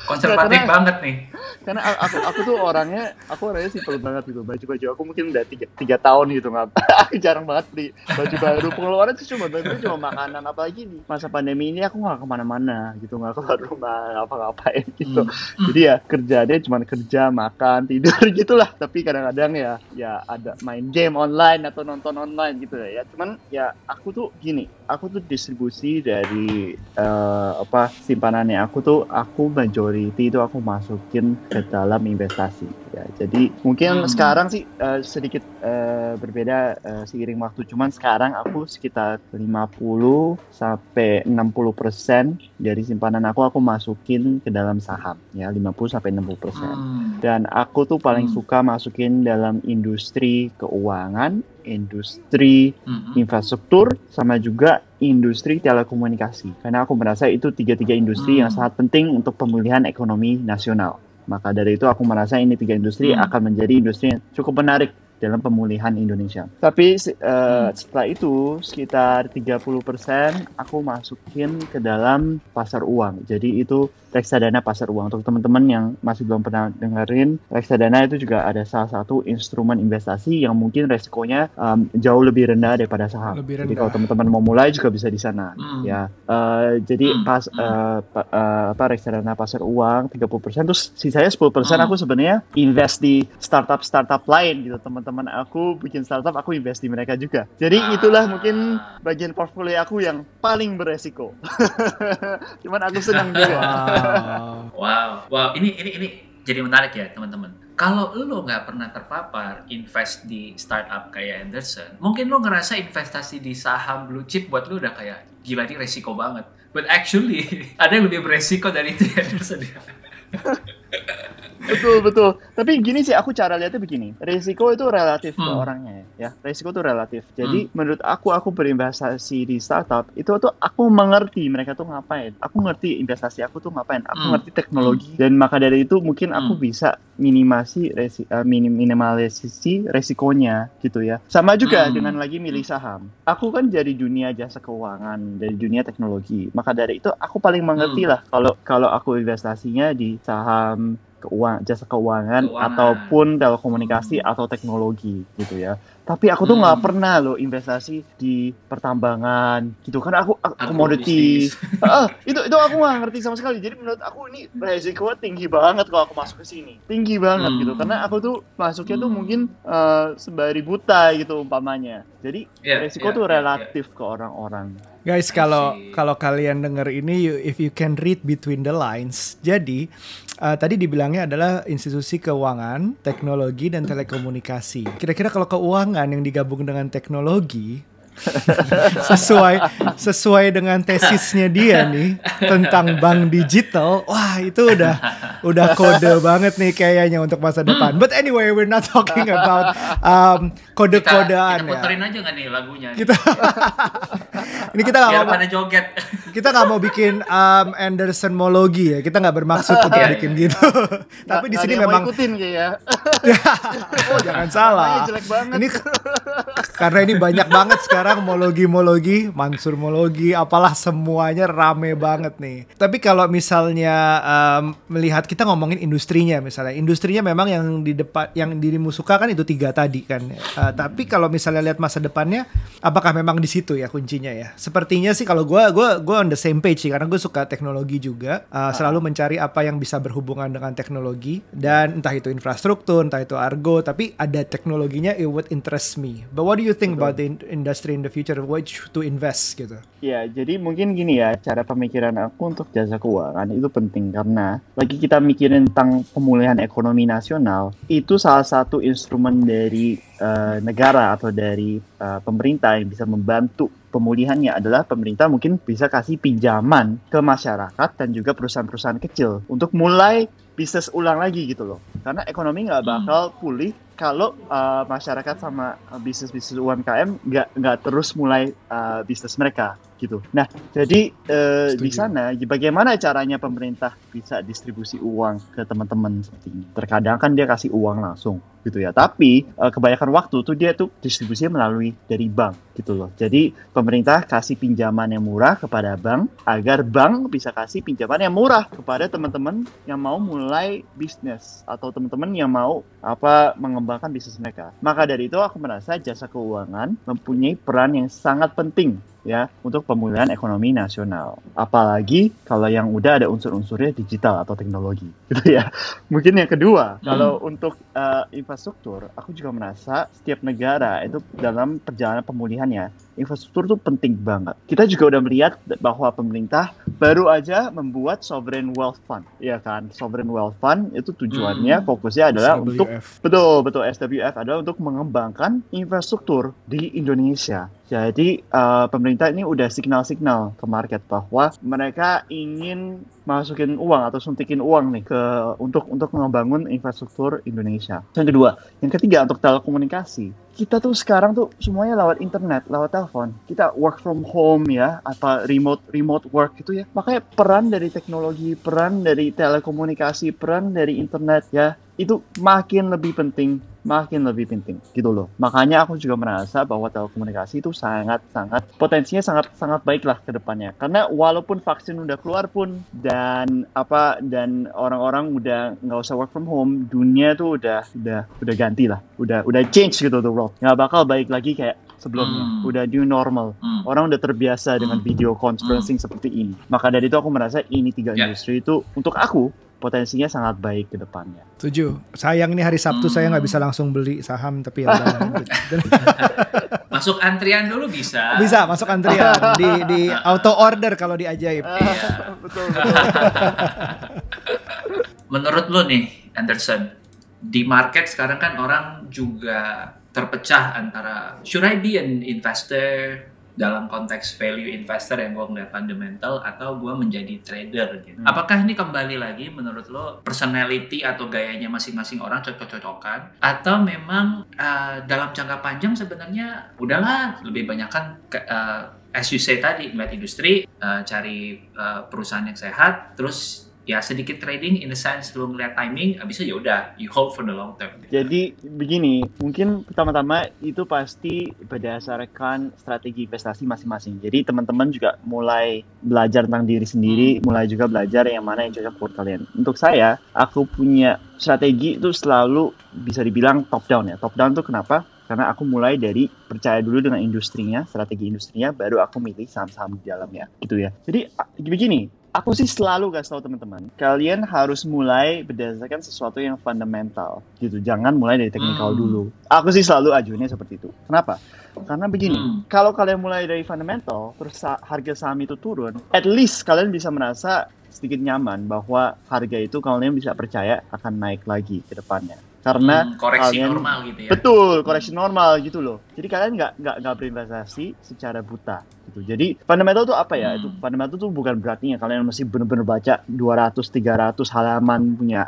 konservatif Karena- banget nih karena aku aku tuh orangnya aku orangnya simpel banget gitu baju baju aku mungkin udah tiga, tiga tahun gitu nggak jarang banget beli baju baru. Pengeluaran tuh cuma baju cuma makanan. Apalagi di masa pandemi ini aku nggak ke mana-mana gitu nggak keluar rumah nggak apa-ngapain gitu. Hmm. jadi ya kerjanya cuma kerja makan tidur gitulah. Tapi kadang-kadang ya ya ada main game online atau nonton online gitu ya. Cuman ya aku tuh gini aku tuh distribusi dari eh, apa simpanannya aku tuh aku majority itu aku masukin ke dalam investasi ya jadi mungkin Hmm. sekarang sih eh, sedikit eh, berbeda eh, seiring waktu cuman sekarang aku sekitar 50 sampai 60 persen dari simpanan aku aku masukin ke dalam saham ya 50 sampai 60 persen Hmm. dan aku tuh paling Hmm. suka masukin dalam industri keuangan, industri Hmm. infrastruktur, sama juga industri telekomunikasi. Karena aku merasa itu tiga-tiga industri yang Hmm. sangat penting untuk pemulihan ekonomi nasional. Maka dari itu aku merasa ini tiga industri Hmm. akan menjadi industri yang cukup menarik dalam pemulihan Indonesia. Tapi uh, setelah itu sekitar 30% aku masukin ke dalam pasar uang. Jadi itu reksadana pasar uang. Untuk teman-teman yang masih belum pernah dengerin, reksadana itu juga ada salah satu instrumen investasi yang mungkin resikonya um, jauh lebih rendah daripada saham. Lebih Jadi rendah. kalau teman-teman mau mulai juga bisa di sana. Hmm. Ya, Uh, jadi Hmm, pas uh, pa- uh, apa reksadana pasar uang 30% terus sisanya 10% Hmm. aku sebenarnya invest di startup startup lain gitu. Teman-teman aku bikin startup aku invest di mereka juga. Jadi Ah. itulah mungkin bagian portfolio aku yang paling beresiko. Cuman aku senang juga. Wow. Wow, wow, ini ini ini jadi menarik ya teman-teman. Kalau lo nggak pernah terpapar invest di startup kayak Anderson, mungkin lo ngerasa investasi di saham blue chip buat lo udah kayak gila ini resiko banget. But actually ada yang lebih beresiko dari itu ya Anderson ya. Betul betul. Tapi gini sih aku cara lihatnya begini. Risiko itu relatif ke Hmm. orangnya ya. Risiko itu relatif. Jadi menurut aku aku berinvestasi di startup itu tuh aku mengerti mereka tuh ngapain. Aku ngerti investasi aku tuh ngapain. Aku Hmm. ngerti teknologi dan maka dari itu mungkin aku Hmm. bisa minimasi resi, eh, minim, minimalisasi resikonya gitu ya. Sama juga Hmm. dengan lagi milih saham. Aku kan dari dunia jasa keuangan, dari dunia teknologi. Maka dari itu aku paling mengerti Hmm. lah kalau kalau aku investasinya di saham keuangan jasa keuangan, Keuangan. ataupun telekomunikasi atau teknologi gitu ya. Tapi aku tuh nggak Hmm. pernah loh investasi di pertambangan gitu kan aku aku commodity. Ah, itu itu aku nggak ngerti sama sekali. Jadi menurut aku ini resiko tinggi banget kalau aku masuk ke sini. Tinggi banget Hmm. gitu karena aku tuh masuknya tuh Hmm. mungkin eh, sembari buta gitu umpamanya. Jadi Ya, resiko ya, tuh ya, ya. relatif ke orang-orang. Guys, kalau see. kalau kalian denger ini, you- if you can read between the lines, jadi uh, tadi dibilangnya adalah institusi keuangan, teknologi dan telekomunikasi. Kira-kira kalau keuangan yang digabung dengan teknologi sesuai sesuai dengan tesisnya dia nih tentang bank digital, wah itu udah udah kode banget nih kayaknya untuk masa depan. But anyway, we're not talking about um, Kita, kode-kodean kita ya. puterin aja nggak nih lagunya? Kita ini kita nggak mau pada joget. kita nggak mau bikin um, Andersonologi ya kita nggak bermaksud untuk Iya, bikin iya. gitu tapi Nggak- di sini memang ikutin kayaknya. oh jangan salah Namanya jelek banget. ini karena ini banyak banget sekarang mologi mologi mansur mologi apalah semuanya rame banget nih. Tapi kalau misalnya um, melihat kita ngomongin industrinya misalnya industrinya memang yang di depan yang dirimu suka kan itu tiga tadi kan. Uh, tapi kalau misalnya lihat masa depannya apakah memang di situ ya kuncinya ya? Sepertinya sih kalau gue gua gua on the same page sih karena gue suka teknologi juga. Uh, selalu mencari apa yang bisa berhubungan dengan teknologi. Dan entah itu infrastruktur entah itu argo tapi ada teknologinya it would interest me. But what do you think about the in- industry in the future which to invest gitu. Ya, jadi mungkin gini ya, cara pemikiran aku untuk jasa keuangan itu penting karena lagi kita mikirin tentang pemulihan ekonomi nasional, itu salah satu instrumen dari eh, negara atau dari eh, pemerintah yang bisa membantu pemulihannya adalah pemerintah mungkin bisa kasih pinjaman ke masyarakat dan juga perusahaan-perusahaan kecil untuk mulai bisnis ulang lagi gitu loh. Karena ekonomi nggak Hmm. bakal pulih kalau uh, masyarakat sama uh, bisnis-bisnis UMKM nggak nggak terus mulai uh, bisnis mereka gitu. Nah, jadi uh, di sana bagaimana caranya pemerintah bisa distribusi uang ke teman-teman seperti ini? Terkadang kan dia kasih uang langsung gitu ya. Tapi uh, kebanyakan waktu tuh dia tuh distribusinya melalui dari bank gitu loh. Jadi pemerintah kasih pinjaman yang murah kepada bank agar bank bisa kasih pinjaman yang murah kepada teman-teman yang mau mulai bisnis atau teman-teman yang mau apa mengembangkan bisnis mereka. Maka dari itu aku merasa jasa keuangan mempunyai peran yang sangat penting ya untuk pemulihan ekonomi nasional. Apalagi kalau yang udah ada unsur-unsurnya digital atau teknologi gitu ya. Mungkin yang kedua, kalau untuk uh, infrastruktur, aku juga merasa setiap negara itu dalam perjalanan pemulihannya infrastruktur itu penting banget. Kita juga udah melihat bahwa pemerintah baru aja membuat sovereign wealth fund, ya kan? Sovereign wealth fund itu tujuannya Hmm. fokusnya adalah untuk SWF. Betul, betul. SWF adalah untuk mengembangkan infrastruktur di Indonesia. Jadi eh, pemerintah ini udah signal-signal ke market bahwa mereka ingin masukin uang atau suntikin uang nih ke untuk untuk membangun infrastruktur Indonesia. Yang kedua, yang ketiga untuk telekomunikasi. Kita tuh sekarang tuh semuanya lewat internet, lewat telepon. Kita work from home ya, apa remote remote work gitu ya. Makanya peran dari teknologi, peran dari telekomunikasi, peran dari internet ya itu makin lebih penting, makin lebih penting gitu loh. Makanya aku juga merasa bahwa telekomunikasi itu sangat-sangat potensinya sangat sangat baik lah ke depannya. Karena walaupun vaksin udah keluar pun dan apa dan orang-orang udah nggak usah work from home, dunia tuh udah udah udah ganti lah, udah udah change gitu the world. Nggak bakal baik lagi kayak sebelumnya. Hmm. Udah new normal. Hmm. Orang udah terbiasa dengan Hmm. video conferencing seperti ini. Maka dari itu aku merasa ini tiga Ya. industri itu untuk aku potensinya sangat baik ke depannya. Setuju. Sayang nih hari Sabtu Hmm. saya nggak bisa langsung beli saham tapi ya. Masuk antrian dulu bisa. bisa masuk antrian di di auto order kalau di ajaib. Iya. betul betul. Menurut lo nih, Anderson, di market sekarang kan orang juga terpecah antara should I be an investor dalam konteks value investor yang gue ngeliat fundamental atau gue menjadi trader gitu. Hmm. Apakah ini kembali lagi menurut lo personality atau gayanya masing-masing orang cocok-cocokan atau memang uh, dalam jangka panjang sebenarnya udahlah lebih banyak kan uh, as you say tadi ngeliat industri uh, cari uh, perusahaan yang sehat terus ya sedikit trading in the sense lu ngeliat timing habis itu ya udah you hold for the long term Jadi begini, mungkin pertama-tama itu pasti berdasarkan strategi investasi masing-masing. Jadi teman-teman juga mulai belajar tentang diri sendiri, mulai juga belajar yang mana yang cocok buat kalian. Untuk saya, aku punya strategi itu selalu bisa dibilang top down ya. Top down tuh kenapa? Karena aku mulai dari percaya dulu dengan industrinya, strategi industrinya, baru aku milih saham-saham di dalamnya, gitu ya. Jadi begini, aku sih selalu kasih tahu teman-teman, kalian harus mulai berdasarkan sesuatu yang fundamental, gitu. Jangan mulai dari technical Hmm. dulu. Aku sih selalu ajuinnya seperti itu. Kenapa? Karena begini, Hmm. kalau kalian mulai dari fundamental, terus harga saham itu turun, at least kalian bisa merasa sedikit nyaman bahwa harga itu kalian bisa percaya akan naik lagi ke depannya. Karena Hmm, koreksi kalian- normal gitu ya Betul, koreksi normal gitu loh. Jadi kalian nggak nggak nggak berinvestasi secara buta gitu. Jadi fundamental itu apa ya? Hmm. Itu fundamental itu bukan berarti ya kalian mesti benar-benar baca 200 300 halaman punya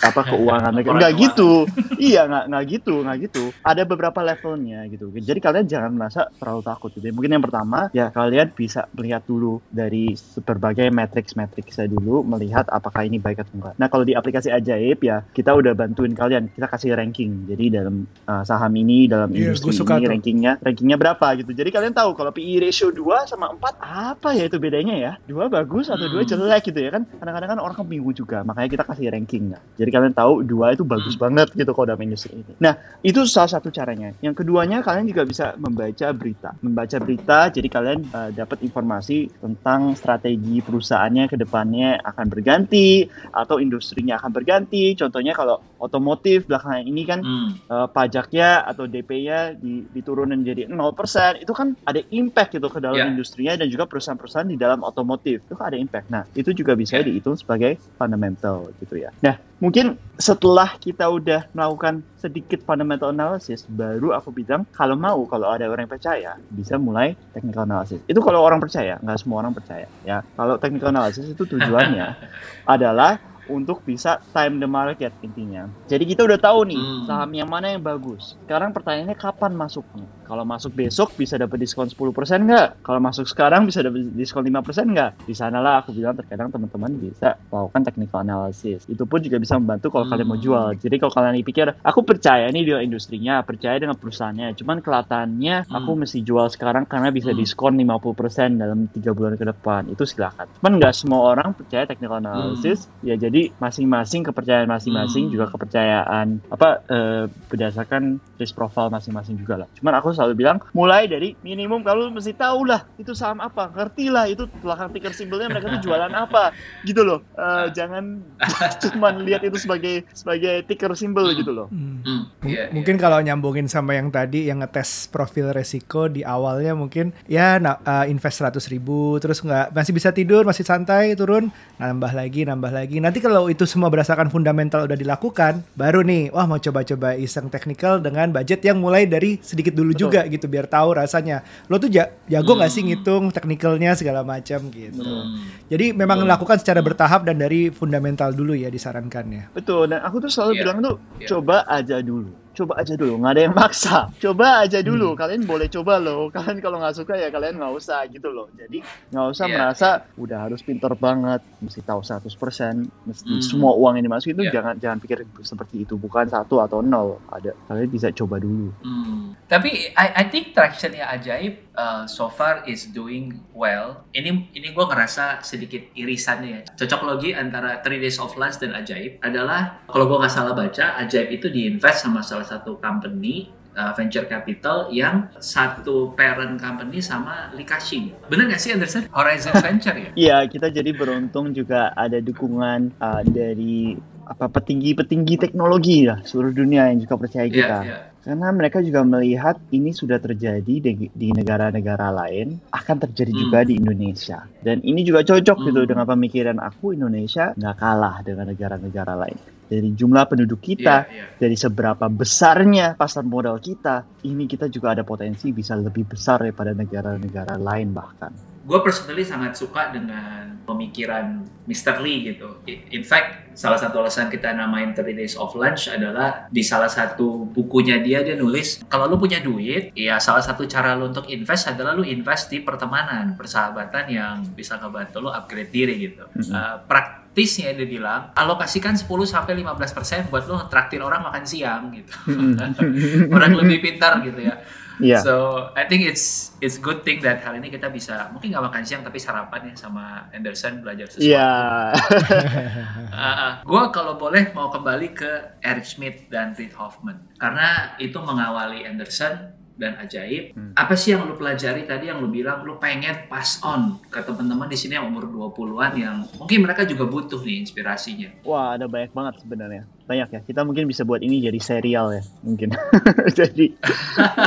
apa keuangan mereka. Laporan Nggak keuangan. gitu. iya, nggak nggak gitu, nggak gitu. Ada beberapa levelnya gitu. Jadi kalian jangan merasa terlalu takut gitu. Mungkin yang pertama ya kalian bisa melihat dulu dari berbagai matrix-matrix saya dulu melihat apakah ini baik atau enggak. Nah, kalau di aplikasi ajaib ya kita udah bantuin kalian, kita kasih ranking. Jadi dalam uh, saham ini, dalam Iya, industri ini tuh. rankingnya rankingnya berapa gitu. Jadi kalian tahu kalau PI ratio 2 sama 4 apa ya itu bedanya ya? Dua bagus atau dua Hmm. jelek gitu ya kan? Kadang-kadang kan orang bingung juga, makanya kita kasih rankingnya. Jadi kalian tahu dua itu bagus banget gitu kalau dalam industri ini. Nah, itu salah satu caranya. Yang keduanya kalian juga bisa membaca berita. Membaca berita jadi kalian uh, dapat informasi tentang strategi perusahaannya ke depannya akan berganti atau industrinya akan berganti. Contohnya kalau otomotif belakangan ini kan Hmm. uh, pajaknya atau DP-nya di, diturunin jadi 0%, itu kan ada impact gitu ke dalam Ya. industrinya dan juga perusahaan-perusahaan di dalam otomotif. Itu ada impact. Nah, itu juga bisa Ya. dihitung sebagai fundamental gitu ya. Nah, mungkin setelah kita udah melakukan sedikit fundamental analysis, baru aku bilang kalau mau, kalau ada orang yang percaya, bisa mulai technical analysis. Itu kalau orang percaya, nggak semua orang percaya ya. Kalau technical analysis itu tujuannya adalah untuk bisa time the market intinya. Jadi kita udah tahu nih Hmm. saham yang mana yang bagus. Sekarang pertanyaannya kapan masuknya? Kalau masuk besok bisa dapat diskon 10% nggak? Kalau masuk sekarang bisa dapat diskon 5% nggak? Di sanalah aku bilang terkadang teman-teman bisa melakukan technical analysis. Itu pun juga bisa membantu kalau kalian mau Hmm. jual. Jadi kalau kalian pikir, aku percaya nih dengan industrinya, percaya dengan perusahaannya. Cuman kelihatannya aku Hmm. mesti jual sekarang karena bisa Hmm. diskon 50% dalam tiga bulan ke depan. Itu silakan. Cuman nggak semua orang percaya technical analysis. Ya jadi masing-masing kepercayaan masing-masing Hmm. juga kepercayaan apa eh, berdasarkan risk profile masing-masing juga lah. Cuman aku selalu bilang mulai dari minimum kalau mesti tahu lah itu saham apa, ngerti lah itu belakang ticker symbolnya mereka tuh jualan apa gitu loh. Eh, jangan cuman lihat itu sebagai sebagai ticker symbol Hmm. gitu loh. Hmm. Hmm. M- Iya, mungkin kalau nyambungin sama yang tadi yang ngetes profil resiko di awalnya mungkin ya na- uh, invest 100 ribu terus nggak masih bisa tidur masih santai turun nambah lagi nambah lagi nanti kalau itu semua berdasarkan fundamental udah dilakukan baru nih wah mau coba-coba iseng technical dengan budget yang mulai dari sedikit dulu Betul. juga gitu biar tahu rasanya lo tuh ja- jago nggak sih Hmm. ngitung technicalnya segala macam gitu Hmm. jadi memang Betul. lakukan secara bertahap dan dari fundamental dulu ya disarankan ya Betul, dan aku tuh selalu Iya. bilang tuh Iya. coba aja dulu. Coba aja dulu nggak ada yang maksa coba aja dulu kalian boleh coba loh kalian kalau nggak suka ya kalian nggak usah gitu loh jadi nggak usah Iya, merasa udah harus pinter banget mesti tahu 100% mesti Hmm. semua uang yang dimasukin itu Iya. jangan jangan pikir seperti itu bukan satu atau nol ada kalian bisa coba dulu Hmm. Tapi I, I think tractionnya ajaib uh, so far is doing well. Ini ini gue ngerasa sedikit irisannya ya. Cocok logi antara Three Days of Lunch dan ajaib adalah kalau gue nggak salah baca ajaib itu diinvest sama salah satu company uh, venture capital yang satu parent company sama Likashing. Bener nggak sih Anderson? Horizon Venture ya? Iya, kita jadi beruntung juga ada dukungan uh, dari apa petinggi-petinggi teknologi lah seluruh dunia yang juga percaya Iya, kita. iya. Karena mereka juga melihat ini sudah terjadi di, di negara-negara lain, akan terjadi Hmm. juga di Indonesia. Dan ini juga cocok gitu Hmm. dengan pemikiran aku Indonesia nggak kalah dengan negara-negara lain. Dari jumlah penduduk kita, Iya, iya. dari seberapa besarnya pasar modal kita, ini kita juga ada potensi bisa lebih besar daripada negara-negara lain bahkan. gue personally sangat suka dengan pemikiran Mr. Lee gitu. In fact, salah satu alasan kita namain 30 Days of Lunch adalah di salah satu bukunya dia dia nulis kalau lu punya duit, ya salah satu cara lu untuk invest adalah lu invest di pertemanan, persahabatan yang bisa ngebantu lu upgrade diri gitu. Mhm. Uh, praktisnya dia bilang alokasikan 10 sampai 15% buat lu traktir orang makan siang gitu. orang lebih pintar gitu ya. Iya. So I think it's it's good thing that hari ini kita bisa mungkin nggak makan siang tapi sarapan ya sama Anderson belajar sesuatu. Iya. gue kalau boleh mau kembali ke Eric Schmidt dan Reid Hoffman karena itu mengawali Anderson dan ajaib. Hmm. Apa sih yang lu pelajari tadi yang lu bilang lu pengen pass on ke teman-teman di sini yang umur 20-an yang mungkin mereka juga butuh nih inspirasinya. Wah, ada banyak banget sebenarnya. Banyak ya. Kita mungkin bisa buat ini jadi serial ya, mungkin. jadi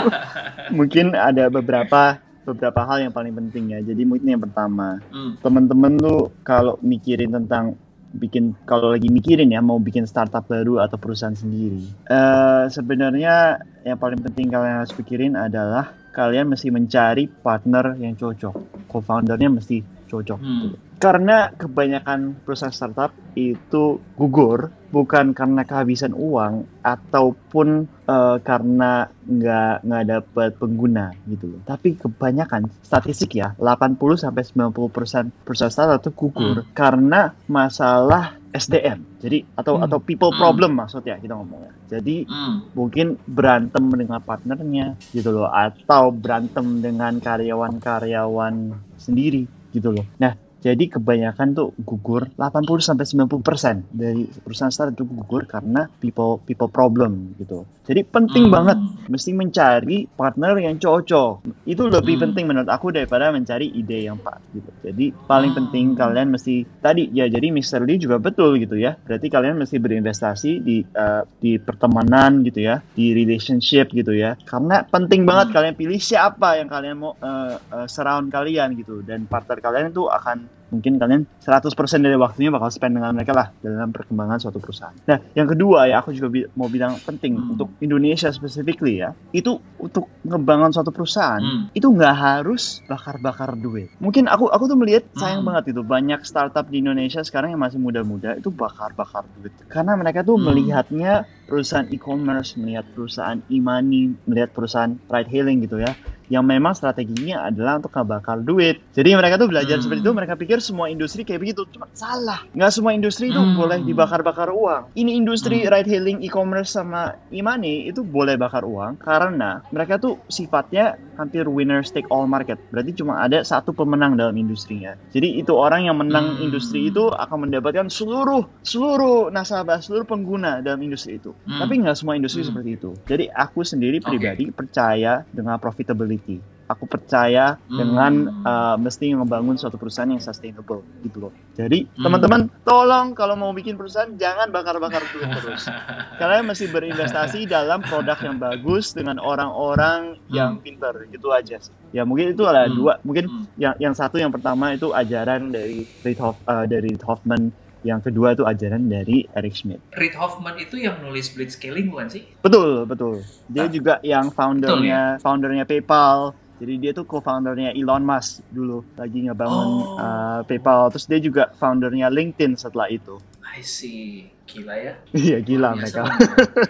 mungkin ada beberapa beberapa hal yang paling penting ya. Jadi mungkin yang pertama, Hmm. teman-teman tuh kalau mikirin tentang bikin kalau lagi mikirin ya mau bikin startup baru atau perusahaan sendiri. eh sebenarnya yang paling penting kalian harus pikirin adalah kalian mesti mencari partner yang cocok. Co-foundernya mesti cocok. Hmm. gitu. Karena kebanyakan perusahaan startup itu gugur bukan karena kehabisan uang ataupun eh, karena nggak nggak dapat pengguna gitu loh. Tapi kebanyakan statistik ya 80 sampai 90 persen perusahaan startup itu gugur karena masalah SDM. Jadi atau Hmm. atau people Hmm. problem maksudnya kita ngomongnya. Jadi Hmm. mungkin berantem dengan partnernya gitu loh atau berantem dengan karyawan-karyawan sendiri gitu loh. Nah, jadi kebanyakan tuh gugur 80 sampai 90% dari perusahaan startup itu gugur karena people people problem gitu. Jadi penting Hmm. banget mesti mencari partner yang cocok. Itu lebih Hmm. penting menurut aku daripada mencari ide yang pas gitu. Jadi paling Hmm. penting kalian mesti tadi ya jadi Mr. Lee juga betul gitu ya. Berarti kalian mesti berinvestasi di eh, di pertemanan gitu ya, di relationship gitu ya. Karena penting banget Hmm. kalian pilih siapa yang kalian mau eh, eh, surround kalian gitu dan partner kalian itu akan mungkin kalian 100% dari waktunya bakal spend dengan mereka lah dalam perkembangan suatu perusahaan. Nah, yang kedua ya aku juga bi- mau bilang penting Hmm. untuk Indonesia specifically ya, itu untuk ngebangun suatu perusahaan Hmm. itu nggak harus bakar-bakar duit. Mungkin aku aku tuh melihat sayang Hmm. banget itu banyak startup di Indonesia sekarang yang masih muda-muda itu bakar-bakar duit. Karena mereka tuh Hmm. melihatnya perusahaan e-commerce, melihat perusahaan e-money, melihat perusahaan ride hailing gitu ya, yang memang strateginya adalah untuk ngebakar duit. Jadi mereka tuh belajar Hmm. seperti itu, mereka pikir semua industri kayak begitu, cuma salah. Nggak semua industri itu Hmm. boleh dibakar-bakar uang. Ini industri Hmm. ride hailing, e-commerce sama e-money itu boleh bakar uang karena mereka tuh sifatnya hampir winner take all market. Berarti cuma ada satu pemenang dalam industrinya. Jadi itu orang yang menang Hmm. industri itu akan mendapatkan seluruh seluruh nasabah, seluruh pengguna dalam industri itu. Hmm. Tapi nggak semua industri Hmm. seperti itu. Jadi aku sendiri pribadi percaya dengan profitability. Aku percaya Hmm. dengan uh, mesti ngebangun suatu perusahaan yang sustainable gitu loh. Jadi Hmm. teman-teman tolong kalau mau bikin perusahaan jangan bakar-bakar duit terus. Kalian mesti berinvestasi dalam produk yang bagus dengan orang-orang yang pintar gitu aja sih. Ya mungkin itu ada Hmm. dua. Mungkin Hmm. yang yang satu yang pertama itu ajaran dari Reid Hoff, uh, dari Hoffman. Yang kedua itu ajaran dari Eric Schmidt. Reid Hoffman itu yang nulis Blitzscaling bukan sih? Betul, betul. Dia Ah. juga yang foundernya ya? foundernya PayPal. Jadi dia tuh co-foundernya Elon Musk dulu lagi ngebangun Oh. uh, PayPal. Terus dia juga foundernya LinkedIn setelah itu. I see. Gila ya. Iya gila mereka.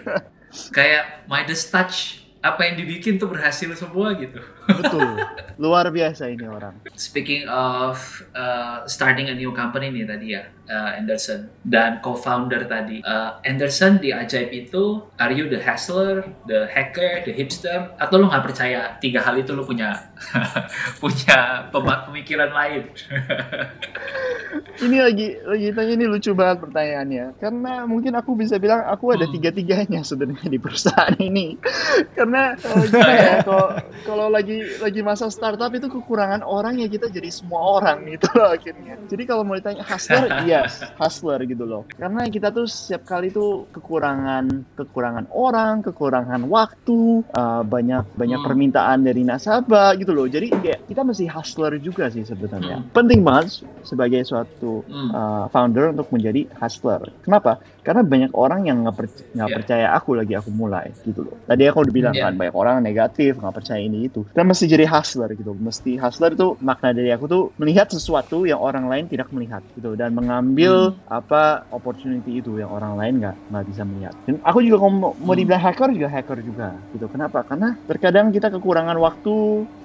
kayak Midas touch apa yang dibikin tuh berhasil semua gitu. Betul. Luar biasa ini orang. Speaking of uh, starting a new company nih tadi ya, uh, Anderson dan co-founder tadi. Uh, Anderson di Ajaib itu, are you the hustler, the hacker, the hipster, atau lo nggak percaya tiga hal itu lo punya punya pemikiran lain? Ini lagi lagi tanya ini lucu banget pertanyaannya. Karena mungkin aku bisa bilang aku ada Hmm. tiga-tiganya sebenarnya di perusahaan ini. Karena gimana ya kalau kalau lagi lagi masa startup itu kekurangan orang ya kita jadi semua orang gitu loh akhirnya. Jadi kalau mau ditanya hustler, yes, hustler gitu loh. Karena kita tuh setiap kali tuh kekurangan kekurangan orang, kekurangan waktu, eh, banyak banyak Hmm. permintaan dari nasabah gitu loh. Jadi kayak kita mesti hustler juga sih sebenarnya. Penting banget sebagai suatu Hmm. uh, founder untuk menjadi hustler. Kenapa? Karena banyak orang yang nggak per- nggak Yeah. percaya aku lagi aku mulai gitu loh. Tadi aku udah bilang Yeah. kan banyak orang negatif nggak percaya ini itu. Kita mesti jadi hustler gitu. Mesti hustler itu makna dari aku tuh melihat sesuatu yang orang lain tidak melihat gitu dan mengambil Hmm. apa opportunity itu yang orang lain nggak nggak bisa melihat. Dan aku juga mau, mau Hmm. dibilang hacker juga hacker juga gitu. Kenapa? Karena terkadang kita kekurangan waktu,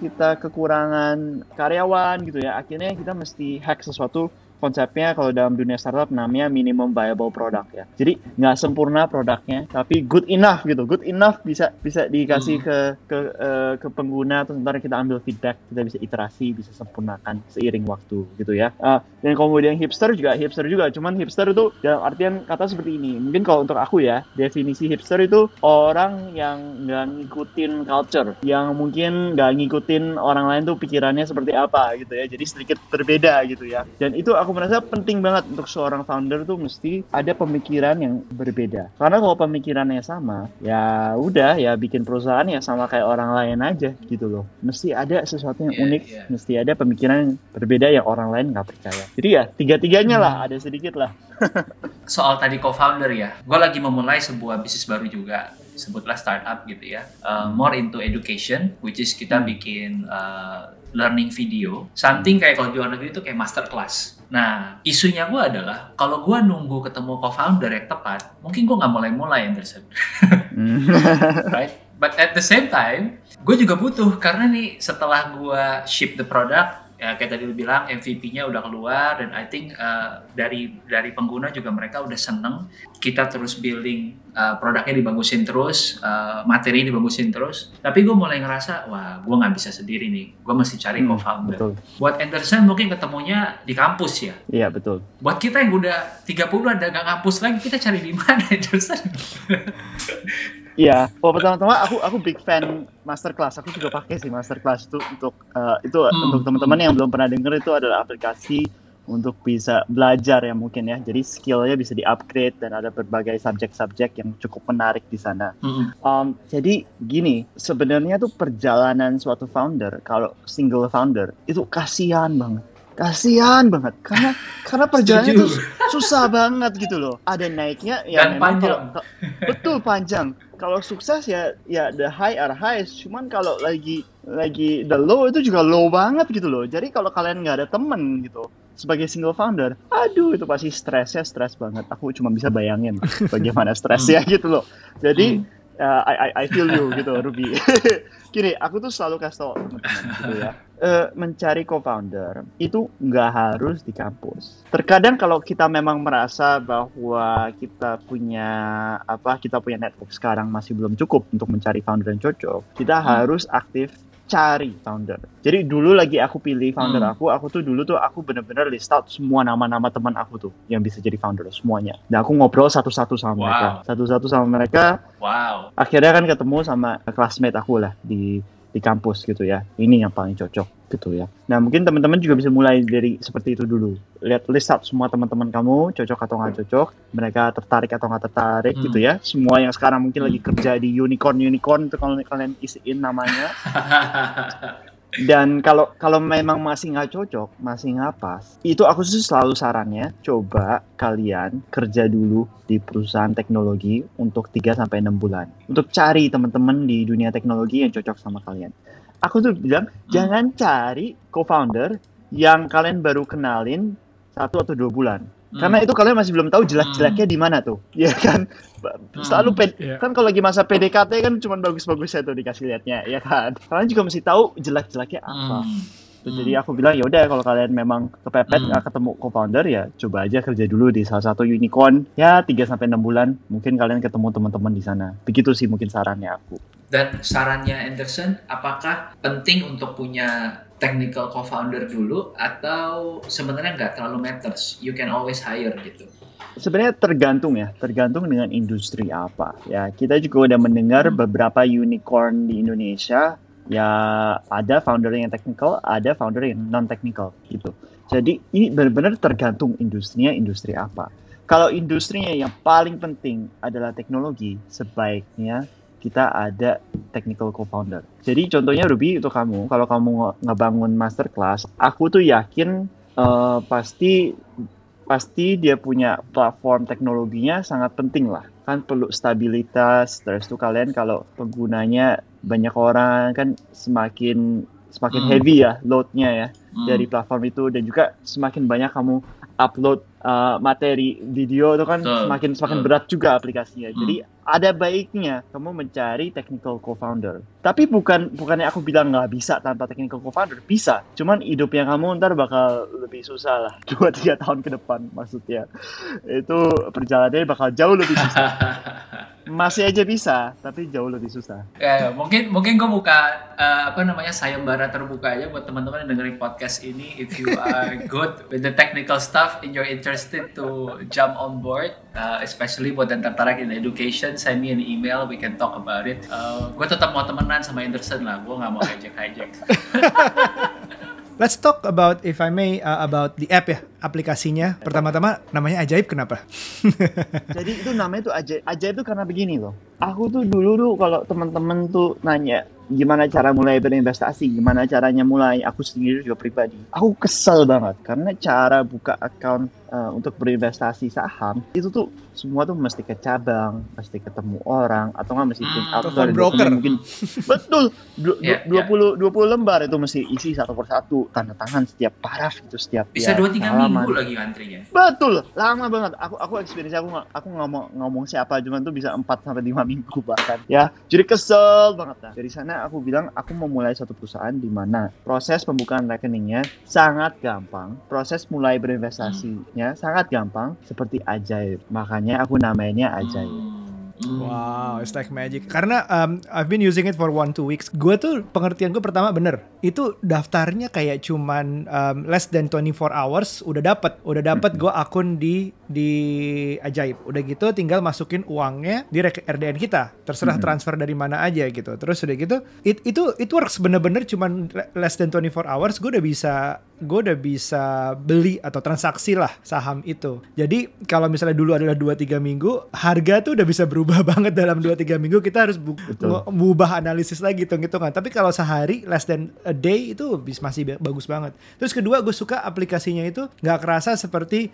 kita kekurangan karyawan gitu ya. Akhirnya kita mesti hack sesuatu konsepnya kalau dalam dunia startup namanya minimum viable product ya. Jadi nggak sempurna produknya, tapi good enough gitu. Good enough bisa bisa dikasih Hmm. ke ke eh, ke pengguna, terus ntar kita ambil feedback, kita bisa iterasi, bisa sempurnakan seiring waktu gitu ya. Ah, dan kemudian hipster juga hipster juga, cuman hipster itu dalam artian kata seperti ini. Mungkin kalau untuk aku ya, definisi hipster itu orang yang nggak ngikutin culture, yang mungkin nggak ngikutin orang lain tuh pikirannya seperti apa gitu ya. Jadi sedikit berbeda gitu ya. Dan itu aku merasa penting banget untuk seorang founder tuh mesti ada pemikiran yang berbeda. Karena kalau pemikirannya sama, ya udah ya bikin perusahaan ya sama kayak orang lain aja gitu loh. Mesti ada sesuatu yang Iya, unik, iya. mesti ada pemikiran yang berbeda yang orang lain nggak percaya. Jadi ya tiga-tiganya lah, ada sedikit lah. soal tadi co-founder ya, gue lagi memulai sebuah bisnis baru juga, sebutlah startup gitu ya, Uh, more into education, which is kita Hmm. bikin uh, learning video, something kayak kalau di luar negeri itu kayak master class. Nah, isunya gue adalah kalau gue nunggu ketemu co-founder yang tepat, mungkin gue nggak mulai-mulai Anderson, Hmm. right? But at the same time, gue juga butuh karena nih setelah gue ship the product, ya kayak tadi lu bilang MVP-nya udah keluar dan I think uh, dari dari pengguna juga mereka udah seneng kita terus building uh, produknya dibagusin terus, uh, materi dibagusin terus. Tapi gue mulai ngerasa wah gue nggak bisa sendiri nih, gue mesti cari Hmm, co-founder. betul. Buat Anderson mungkin ketemunya di kampus ya. Iya betul. Buat kita yang udah 30 ada nggak kampus lagi, kita cari di mana Anderson? Iya, oh pertama-tama aku aku big fan masterclass. Aku juga pakai sih masterclass itu untuk eh, itu Hmm, untuk teman-teman yang belum pernah denger itu adalah aplikasi untuk bisa belajar ya mungkin ya. Jadi skillnya bisa di-upgrade dan ada berbagai subjek-subjek yang cukup menarik di sana. Mm-mm. Um, jadi gini, sebenarnya tuh perjalanan suatu founder kalau single founder itu kasihan banget. Kasihan banget karena karena perjalanannya tuh susah banget gitu loh. Ada naiknya ya Dan memang panjang. kalau- betul panjang. Kalau sukses ya ya the high are highest. Cuman kalau lagi lagi the low itu juga low banget gitu loh. Jadi kalau kalian nggak ada temen gitu sebagai single founder, aduh itu pasti stresnya stres banget. Aku cuma bisa bayangin bagaimana stresnya gitu loh. Jadi uh, I, I, I feel you gitu Ruby. Gini, aku tuh selalu kasih tau teman-teman gitu ya. Eh, mencari co-founder itu nggak harus di kampus. Terkadang kalau kita memang merasa bahwa kita punya apa, kita punya network sekarang masih belum cukup untuk mencari founder yang cocok, kita harus aktif cari founder. Jadi dulu lagi aku pilih founder Hmm. aku, aku tuh dulu tuh aku bener-bener list out semua nama-nama teman aku tuh yang bisa jadi founder semuanya. Dan aku ngobrol satu-satu sama Wow. mereka, satu-satu sama mereka. Wow. Akhirnya kan ketemu sama classmate aku lah di di kampus gitu ya. Ini yang paling cocok gitu ya. Nah mungkin teman-teman juga bisa mulai dari seperti itu dulu. Lihat list out semua teman-teman kamu cocok atau nggak cocok, mereka tertarik atau nggak tertarik Hmm. gitu ya. Semua yang sekarang mungkin lagi kerja di unicorn unicorn itu kalau kalian isiin namanya. Dan kalau kalau memang masih nggak cocok, masih nggak pas, itu aku sih selalu sarannya coba kalian kerja dulu di perusahaan teknologi untuk 3 sampai 6 bulan. Untuk cari teman-teman di dunia teknologi yang cocok sama kalian. Aku tuh bilang jangan cari co-founder yang kalian baru kenalin satu atau dua bulan. Karena itu kalian masih belum tahu jelek-jeleknya di mana tuh. Ya kan? Selalu ped- Iya. kan kalau lagi masa PDKT kan cuma bagus-bagusnya tuh dikasih lihatnya, ya kan? Kalian juga mesti tahu jelek-jeleknya apa. Hmm. Tuh, Jadi aku bilang ya udah kalau kalian memang kepepet Hmm. nggak ketemu co-founder ya coba aja kerja dulu di salah satu unicorn ya 3 sampai 6 bulan mungkin kalian ketemu teman-teman di sana. Begitu sih mungkin sarannya aku. Dan sarannya Anderson, apakah penting untuk punya technical co-founder dulu atau sebenarnya nggak terlalu matters? You can always hire gitu. Sebenarnya tergantung ya, tergantung dengan industri apa. Ya, kita juga udah mendengar Hmm. beberapa unicorn di Indonesia ya ada founder yang technical, ada founder yang non technical gitu. Jadi ini benar-benar tergantung industrinya industri apa. Kalau industrinya yang paling penting adalah teknologi, sebaiknya kita ada technical co-founder. Jadi contohnya Ruby itu kamu, kalau kamu nge- ngebangun masterclass, aku tuh yakin eh, pasti pasti dia punya platform teknologinya sangat penting lah kan perlu stabilitas terus tuh kalian kalau penggunanya banyak orang kan semakin semakin Hmm. heavy ya loadnya ya Hmm. dari platform itu dan juga semakin banyak kamu upload uh, materi video itu kan Betul, semakin semakin betul. berat juga aplikasinya Hmm. jadi ada baiknya kamu mencari technical co-founder tapi bukan bukannya aku bilang nggak bisa tanpa technical co-founder bisa cuman hidupnya kamu ntar bakal lebih susah lah dua tiga tahun ke depan maksudnya itu perjalanannya bakal jauh lebih susah masih aja bisa tapi jauh lebih susah Ya, ya, mungkin mungkin gue buka eh, apa namanya sayembara terbuka aja buat teman-teman yang dengerin podcast ini. If you are good with the technical stuff and you're interested to jump on board, uh, especially buat yang tertarik in education, send me an email, we can talk about it. gue tetap mau temenan sama Anderson lah, gue nggak mau hijack-hijack. Let's talk about if I may uh, about the app ya, aplikasinya. Pertama-tama namanya ajaib kenapa? Jadi itu namanya tuh ajaib. Ajaib tuh karena begini loh. Aku tuh dulu tuh kalau teman-teman tuh nanya gimana cara mulai berinvestasi, gimana caranya mulai, aku sendiri juga pribadi. Aku kesel banget karena cara buka account uh, untuk berinvestasi saham itu tuh semua tuh mesti ke cabang, mesti ketemu orang atau nggak mesti print Hmm, out dari broker. mungkin betul du- du- Iya, iya. 20 20 lembar itu mesti isi satu persatu tanda tangan setiap paraf itu setiap Bisa ya, dua tiga minggu lagi antrinya. Betul, lama banget. Aku aku experience aku nggak aku ngomong ngomong siapa cuman tuh bisa 4 sampai 5 minggu bahkan ya. Jadi kesel banget nah. Dari sana aku bilang aku mau mulai satu perusahaan di mana proses pembukaan rekeningnya sangat gampang, proses mulai berinvestasinya sangat gampang seperti ajaib. Makanya aku namanya ajaib. Hmm. Hmm. Wow, it's like magic. Karena um, I've been using it for one two weeks. Gue tuh pengertian gue pertama bener. Itu daftarnya kayak cuman um, less than 24 hours udah dapet. Udah dapet gue akun di di ajaib. Udah gitu tinggal masukin uangnya di RDN kita. Terserah Mhm. transfer dari mana aja gitu. Terus udah gitu it, itu it works bener-bener cuman le- less than 24 hours gue udah bisa gue udah bisa beli atau transaksi lah saham itu. Jadi kalau misalnya dulu adalah 2-3 minggu, harga tuh udah bisa berubah banget dalam 2-3 minggu. Kita harus bu- mengubah analisis lagi hitung-hitungan. Tapi kalau sehari less than a day itu masih ba- bagus banget. Terus kedua gue suka aplikasinya itu nggak kerasa seperti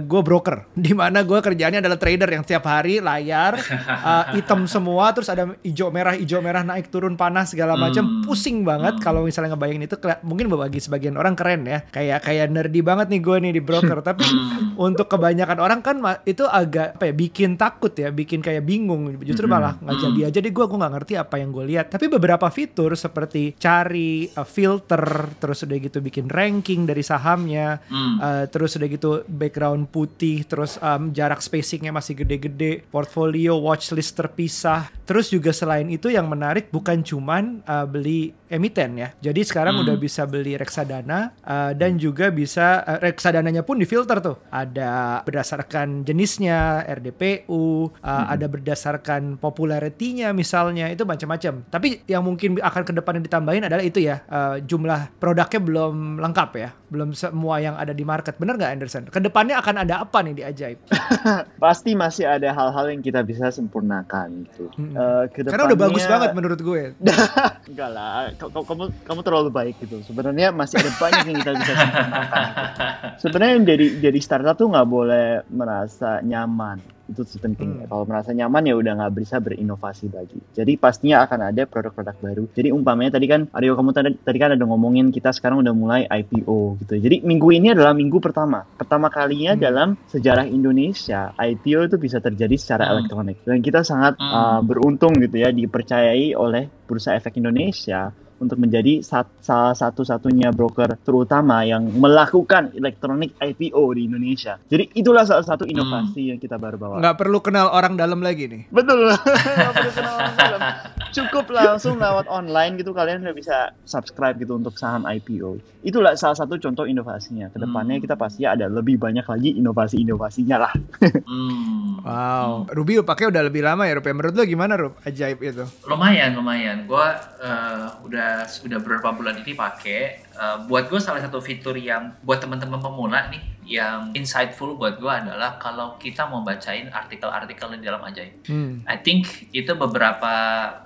gue broker, di mana gue kerjaannya adalah trader yang setiap hari layar uh, hitam semua, terus ada hijau merah hijau merah naik turun panas segala macam, Hmm. pusing banget kalau misalnya ngebayangin itu. Mungkin bagi sebagian orang keren ya, kayak kayak nerdy banget nih gue nih di broker, tapi untuk kebanyakan orang kan itu agak apa ya, bikin takut ya, bikin kayak bingung, justru Mm-mm. malah nggak jadi aja deh gue gue nggak ngerti apa yang gue lihat, tapi beberapa fitur seperti cari uh, filter, terus udah gitu bikin ranking dari sahamnya, Hmm. Uh, terus udah gitu background putih, terus um, jarak spacingnya masih gede-gede, portfolio, watchlist terpisah. Terus juga selain itu yang menarik bukan cuman uh, beli emiten ya. Jadi sekarang Hmm. udah bisa beli reksadana uh, dan juga bisa uh, reksadananya pun difilter tuh. Ada berdasarkan jenisnya, RDPU, uh, ada berdasarkan popularitinya misalnya itu macam-macam. Tapi yang mungkin akan ke depannya ditambahin adalah itu ya uh, jumlah produknya belum lengkap ya, belum semua yang ada di market. Bener nggak Anderson? Ke depannya akan ada apa nih di ajaib? Pasti masih ada hal-hal yang kita bisa sempurnakan gitu. Mm-mm. Eh, Karena udah bagus kedepannya- banget menurut gue. Enggak lah, kamu kamu terlalu baik gitu. Sebenarnya masih ada banyak yang kita bisa sempurnakan. gitu. sebenarnya jadi jadi startup tuh nggak boleh merasa nyaman itu penting. Hmm. Kalau merasa nyaman ya udah nggak bisa berinovasi lagi. Jadi pastinya akan ada produk-produk baru. Jadi umpamanya tadi kan Aryo kamu tadi, tadi kan ada ngomongin kita sekarang udah mulai IPO gitu. Jadi minggu ini adalah minggu pertama. Pertama kalinya Hmm. dalam sejarah Indonesia IPO itu bisa terjadi secara Hmm. elektronik. Dan kita sangat Hmm. uh, beruntung gitu ya dipercayai oleh Bursa Efek Indonesia untuk menjadi sat- salah satu-satunya broker terutama yang melakukan elektronik IPO di Indonesia. Jadi itulah salah satu inovasi yang kita baru bawa. Nggak perlu kenal orang dalam lagi nih. Betul. Nggak perlu kenal orang dalam. Cukup langsung lewat online gitu kalian udah bisa subscribe gitu untuk saham IPO. Itulah salah satu contoh inovasinya. Ke depannya Hmm. kita pasti ada lebih banyak lagi inovasi-inovasinya lah. Hmm. Wow. Ruby pakai udah lebih lama ya Rup. Ya, Menurut lo gimana Rup? Ajaib itu. lumayan lumayan gue udah sudah beberapa bulan ini pakai Eh, buat gue salah satu fitur yang buat teman-teman pemula nih yang insightful buat gue adalah kalau kita mau bacain artikel-artikel di dalam ajaib Hmm. I think itu beberapa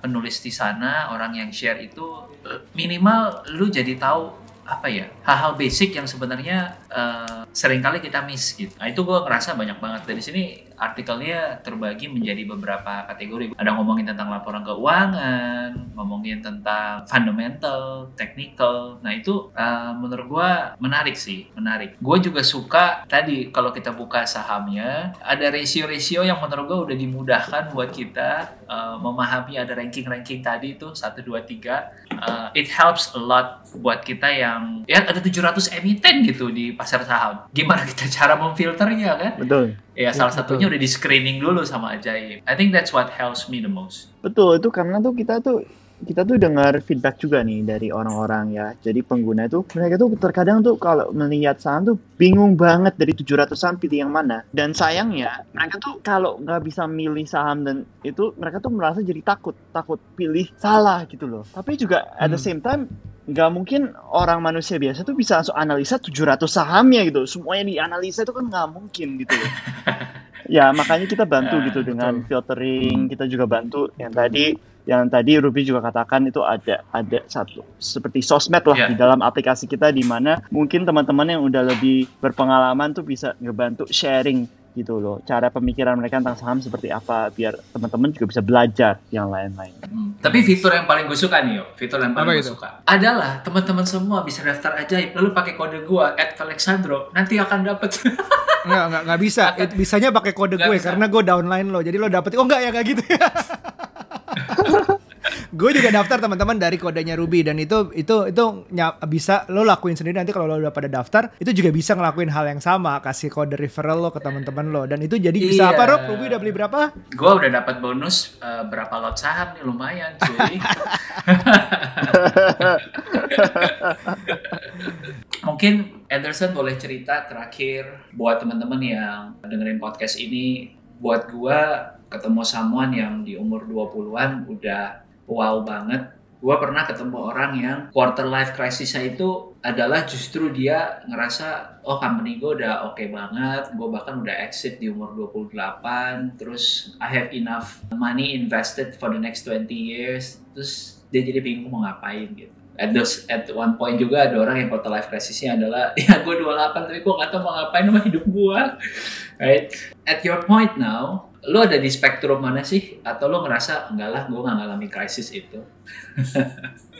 penulis di sana orang yang share itu eh, minimal lu jadi tahu apa ya hal-hal basic yang sebenarnya eh, sering kali kita miss gitu. Nah itu gue ngerasa banyak banget dari sini artikelnya terbagi menjadi beberapa kategori. Ada ngomongin tentang laporan keuangan, ngomongin tentang fundamental, technical. Nah itu eh, menurut gue menarik sih, menarik. Gue juga suka tadi kalau kita buka sahamnya ada ratio-ratio yang menurut gue udah dimudahkan buat kita eh, memahami ada ranking-ranking tadi itu 1, 2, 3 Uh, it helps a lot buat kita yang ya ada 700 emiten gitu di pasar saham. Gimana kita cara memfilternya kan? Betul. Ya salah betul. satunya udah di screening dulu sama Ajaib. I think that's what helps me the most. Betul, itu karena tuh kita tuh kita tuh dengar feedback juga nih dari orang-orang ya. Jadi pengguna itu mereka tuh terkadang tuh kalau melihat saham tuh bingung banget dari 700 saham pilih yang mana. Dan sayangnya mereka tuh kalau nggak bisa milih saham dan itu mereka tuh merasa jadi takut, takut pilih salah gitu loh. Tapi juga at the Hmm. same time nggak mungkin orang manusia biasa tuh bisa langsung analisa 700 sahamnya gitu. Semuanya dianalisa itu kan nggak mungkin gitu loh. ya makanya kita bantu Ah, gitu dengan filtering kita juga bantu yang tadi yang tadi Ruby juga katakan itu ada ada satu seperti sosmed lah Iya. di dalam aplikasi kita di mana mungkin teman-teman yang udah lebih berpengalaman tuh bisa ngebantu sharing gitu loh cara pemikiran mereka tentang saham seperti apa biar teman-teman juga bisa belajar yang lain-lain Hmm. Tapi fitur yang paling gue suka nih, yo. fitur yang Apa paling gue itu? suka adalah teman-teman semua bisa daftar Ajaib lalu pakai kode gua @alexandro nanti akan dapet Nggak, nggak, nggak bisa. It- bisanya pakai kode gue bisa. karena gue downline lo. Jadi lo dapet. Oh enggak ya nggak gitu ya. gue juga daftar teman-teman dari kodenya Ruby dan itu itu itu bisa lo lakuin sendiri nanti kalau lo udah pada daftar itu juga bisa ngelakuin hal yang sama kasih kode referral lo ke teman-teman lo dan itu jadi bisa Iya. apa Rob? Ruby udah beli berapa? gue udah dapat bonus eh, berapa lot saham nih lumayan cuy mungkin Anderson boleh cerita terakhir buat teman-teman yang dengerin podcast ini buat gua ketemu someone yang di umur 20-an udah wow banget. Gua pernah ketemu orang yang quarter life crisisnya itu adalah justru dia ngerasa oh company gue udah oke banget gue bahkan udah exit di umur 28 terus I have enough money invested for the next 20 years. Terus dia jadi bingung mau ngapain gitu. At those, at one point juga ada orang yang quarter life crisisnya adalah ya gue 28 tapi gue gak tau mau ngapain sama hidup gue right? At your point now lo ada di spektrum mana sih atau lo ngerasa enggak lah gue gak ngalami krisis itu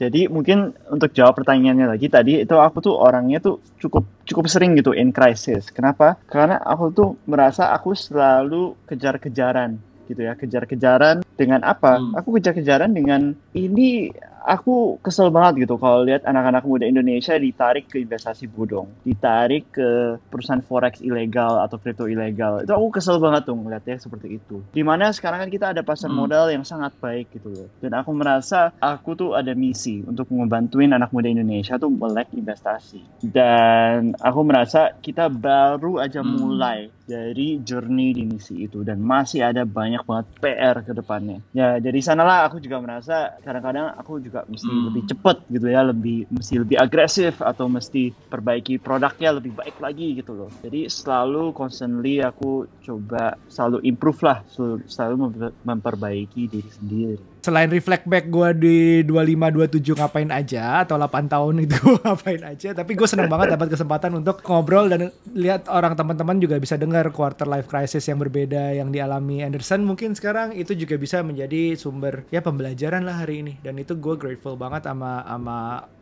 Jadi mungkin untuk jawab pertanyaannya lagi tadi itu aku tuh orangnya tuh cukup cukup sering gitu in crisis. Kenapa? Karena aku tuh merasa aku selalu kejar-kejaran gitu ya, kejar-kejaran dengan apa? Hmm. Aku kejar-kejaran dengan ini aku kesel banget gitu kalau lihat anak-anak muda Indonesia ditarik ke investasi bodong, ditarik ke perusahaan forex ilegal atau kripto ilegal. Itu aku kesel banget tuh ngeliatnya seperti itu. Di mana sekarang kan kita ada pasar Hmm. modal yang sangat baik gitu loh. Dan aku merasa aku tuh ada misi untuk ngebantuin anak muda Indonesia tuh melek investasi. Dan aku merasa kita baru aja Hmm. mulai dari journey di misi itu dan masih ada banyak banget PR ke depannya. Ya dari sanalah aku juga merasa kadang-kadang aku juga mesti Hmm. lebih cepet gitu ya, lebih mesti lebih agresif atau mesti perbaiki produknya lebih baik lagi gitu loh. Jadi selalu constantly aku coba selalu improve lah, selalu, selalu memper- memperbaiki diri sendiri. Selain reflect back gue di 25 27 ngapain aja atau 8 tahun itu gue ngapain aja tapi gue seneng banget dapat kesempatan untuk ngobrol dan lihat orang teman-teman juga bisa dengar quarter life crisis yang berbeda yang dialami Anderson. Mungkin sekarang itu juga bisa menjadi sumber ya pembelajaran lah hari ini. Dan itu gue grateful banget sama sama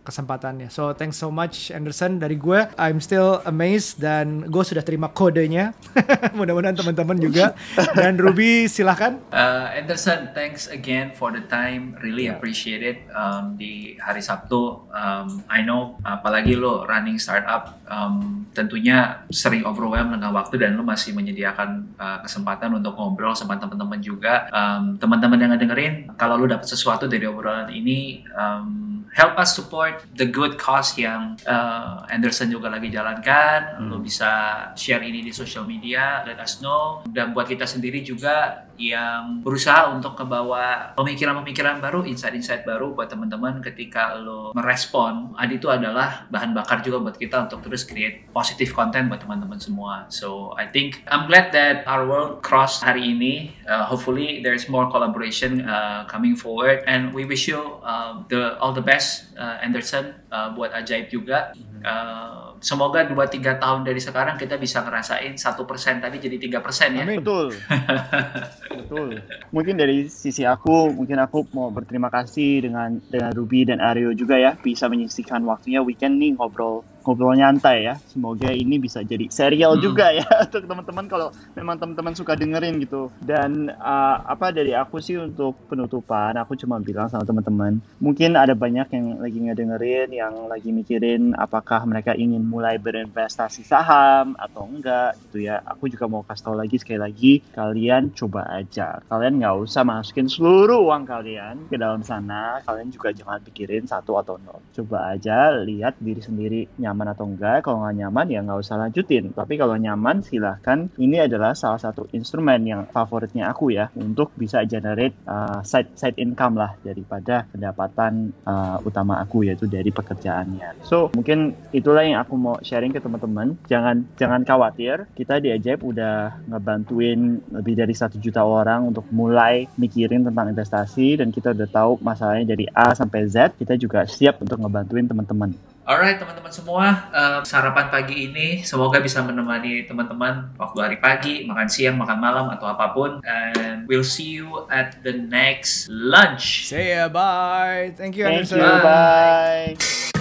kesempatannya. So thanks so much Anderson dari gue. I'm still amazed dan gue sudah terima kodenya. Mudah-mudahan teman-teman juga. Dan Ruby silahkan. Uh, Anderson, thanks again for the time. Really Yeah. appreciate it. Um, di hari Sabtu, um, I know apalagi lo running startup, um, tentunya sering overwhelmed dengan waktu dan lo masih menyediakan uh, kesempatan untuk ngobrol sama teman-teman juga. Um, teman-teman yang ngedengerin, kalau lo dapat sesuatu dari obrolan ini, um, help us support the good cause yang uh, Anderson juga lagi jalankan. Lo bisa share ini di social media, let us know. Dan buat kita sendiri juga yang berusaha untuk kebawa pemikiran-pemikiran baru, insight-insight baru buat teman-teman ketika lo merespon. Adi itu adalah bahan bakar juga buat kita untuk terus create positive content buat teman-teman semua. So I think I'm glad that our world crossed hari ini. Uh, hopefully there's more collaboration uh, coming forward and we wish you uh, the all the best uh, Anderson uh, buat ajaib juga. Uh, semoga 2-3 tahun dari sekarang kita bisa ngerasain satu persen tadi jadi tiga persen ya. Amin. Betul. Betul. Mungkin dari sisi aku, mungkin aku mau berterima kasih dengan dengan Ruby dan Aryo juga ya bisa menyisihkan waktunya weekend nih ngobrol ngobrol nyantai ya. Semoga ini bisa jadi serial Hmm. juga ya untuk teman-teman kalau memang teman-teman suka dengerin gitu. Dan uh, apa dari aku sih untuk penutupan, aku cuma bilang sama teman-teman, mungkin ada banyak yang lagi ngedengerin, yang lagi mikirin apakah mereka ingin mulai berinvestasi saham atau enggak gitu ya. Aku juga mau kasih tahu lagi sekali lagi, kalian coba aja. Kalian nggak usah masukin seluruh uang kalian ke dalam sana. Kalian juga jangan pikirin satu atau nol. Coba aja lihat diri sendiri nyaman atau enggak. Kalau nggak nyaman ya nggak usah lanjutin. Tapi kalau nyaman silahkan. Ini adalah salah satu instrumen yang favoritnya aku ya untuk bisa generate uh, side side income lah daripada pendapatan uh, utama aku yaitu dari pekerjaannya. So mungkin itulah yang aku mau sharing ke teman-teman. Jangan jangan khawatir. Kita di Ajaib udah ngebantuin lebih dari satu juta orang untuk mulai mikirin tentang investasi dan kita udah tahu masalahnya dari A sampai Z. Kita juga siap untuk ngebantuin teman-teman. Alright teman-teman semua, uh, sarapan pagi ini semoga bisa menemani teman-teman waktu hari pagi, makan siang, makan malam atau apa pun. And we'll see you at the next lunch. Say ya bye. Thank you Thank Anderson. you. Bye.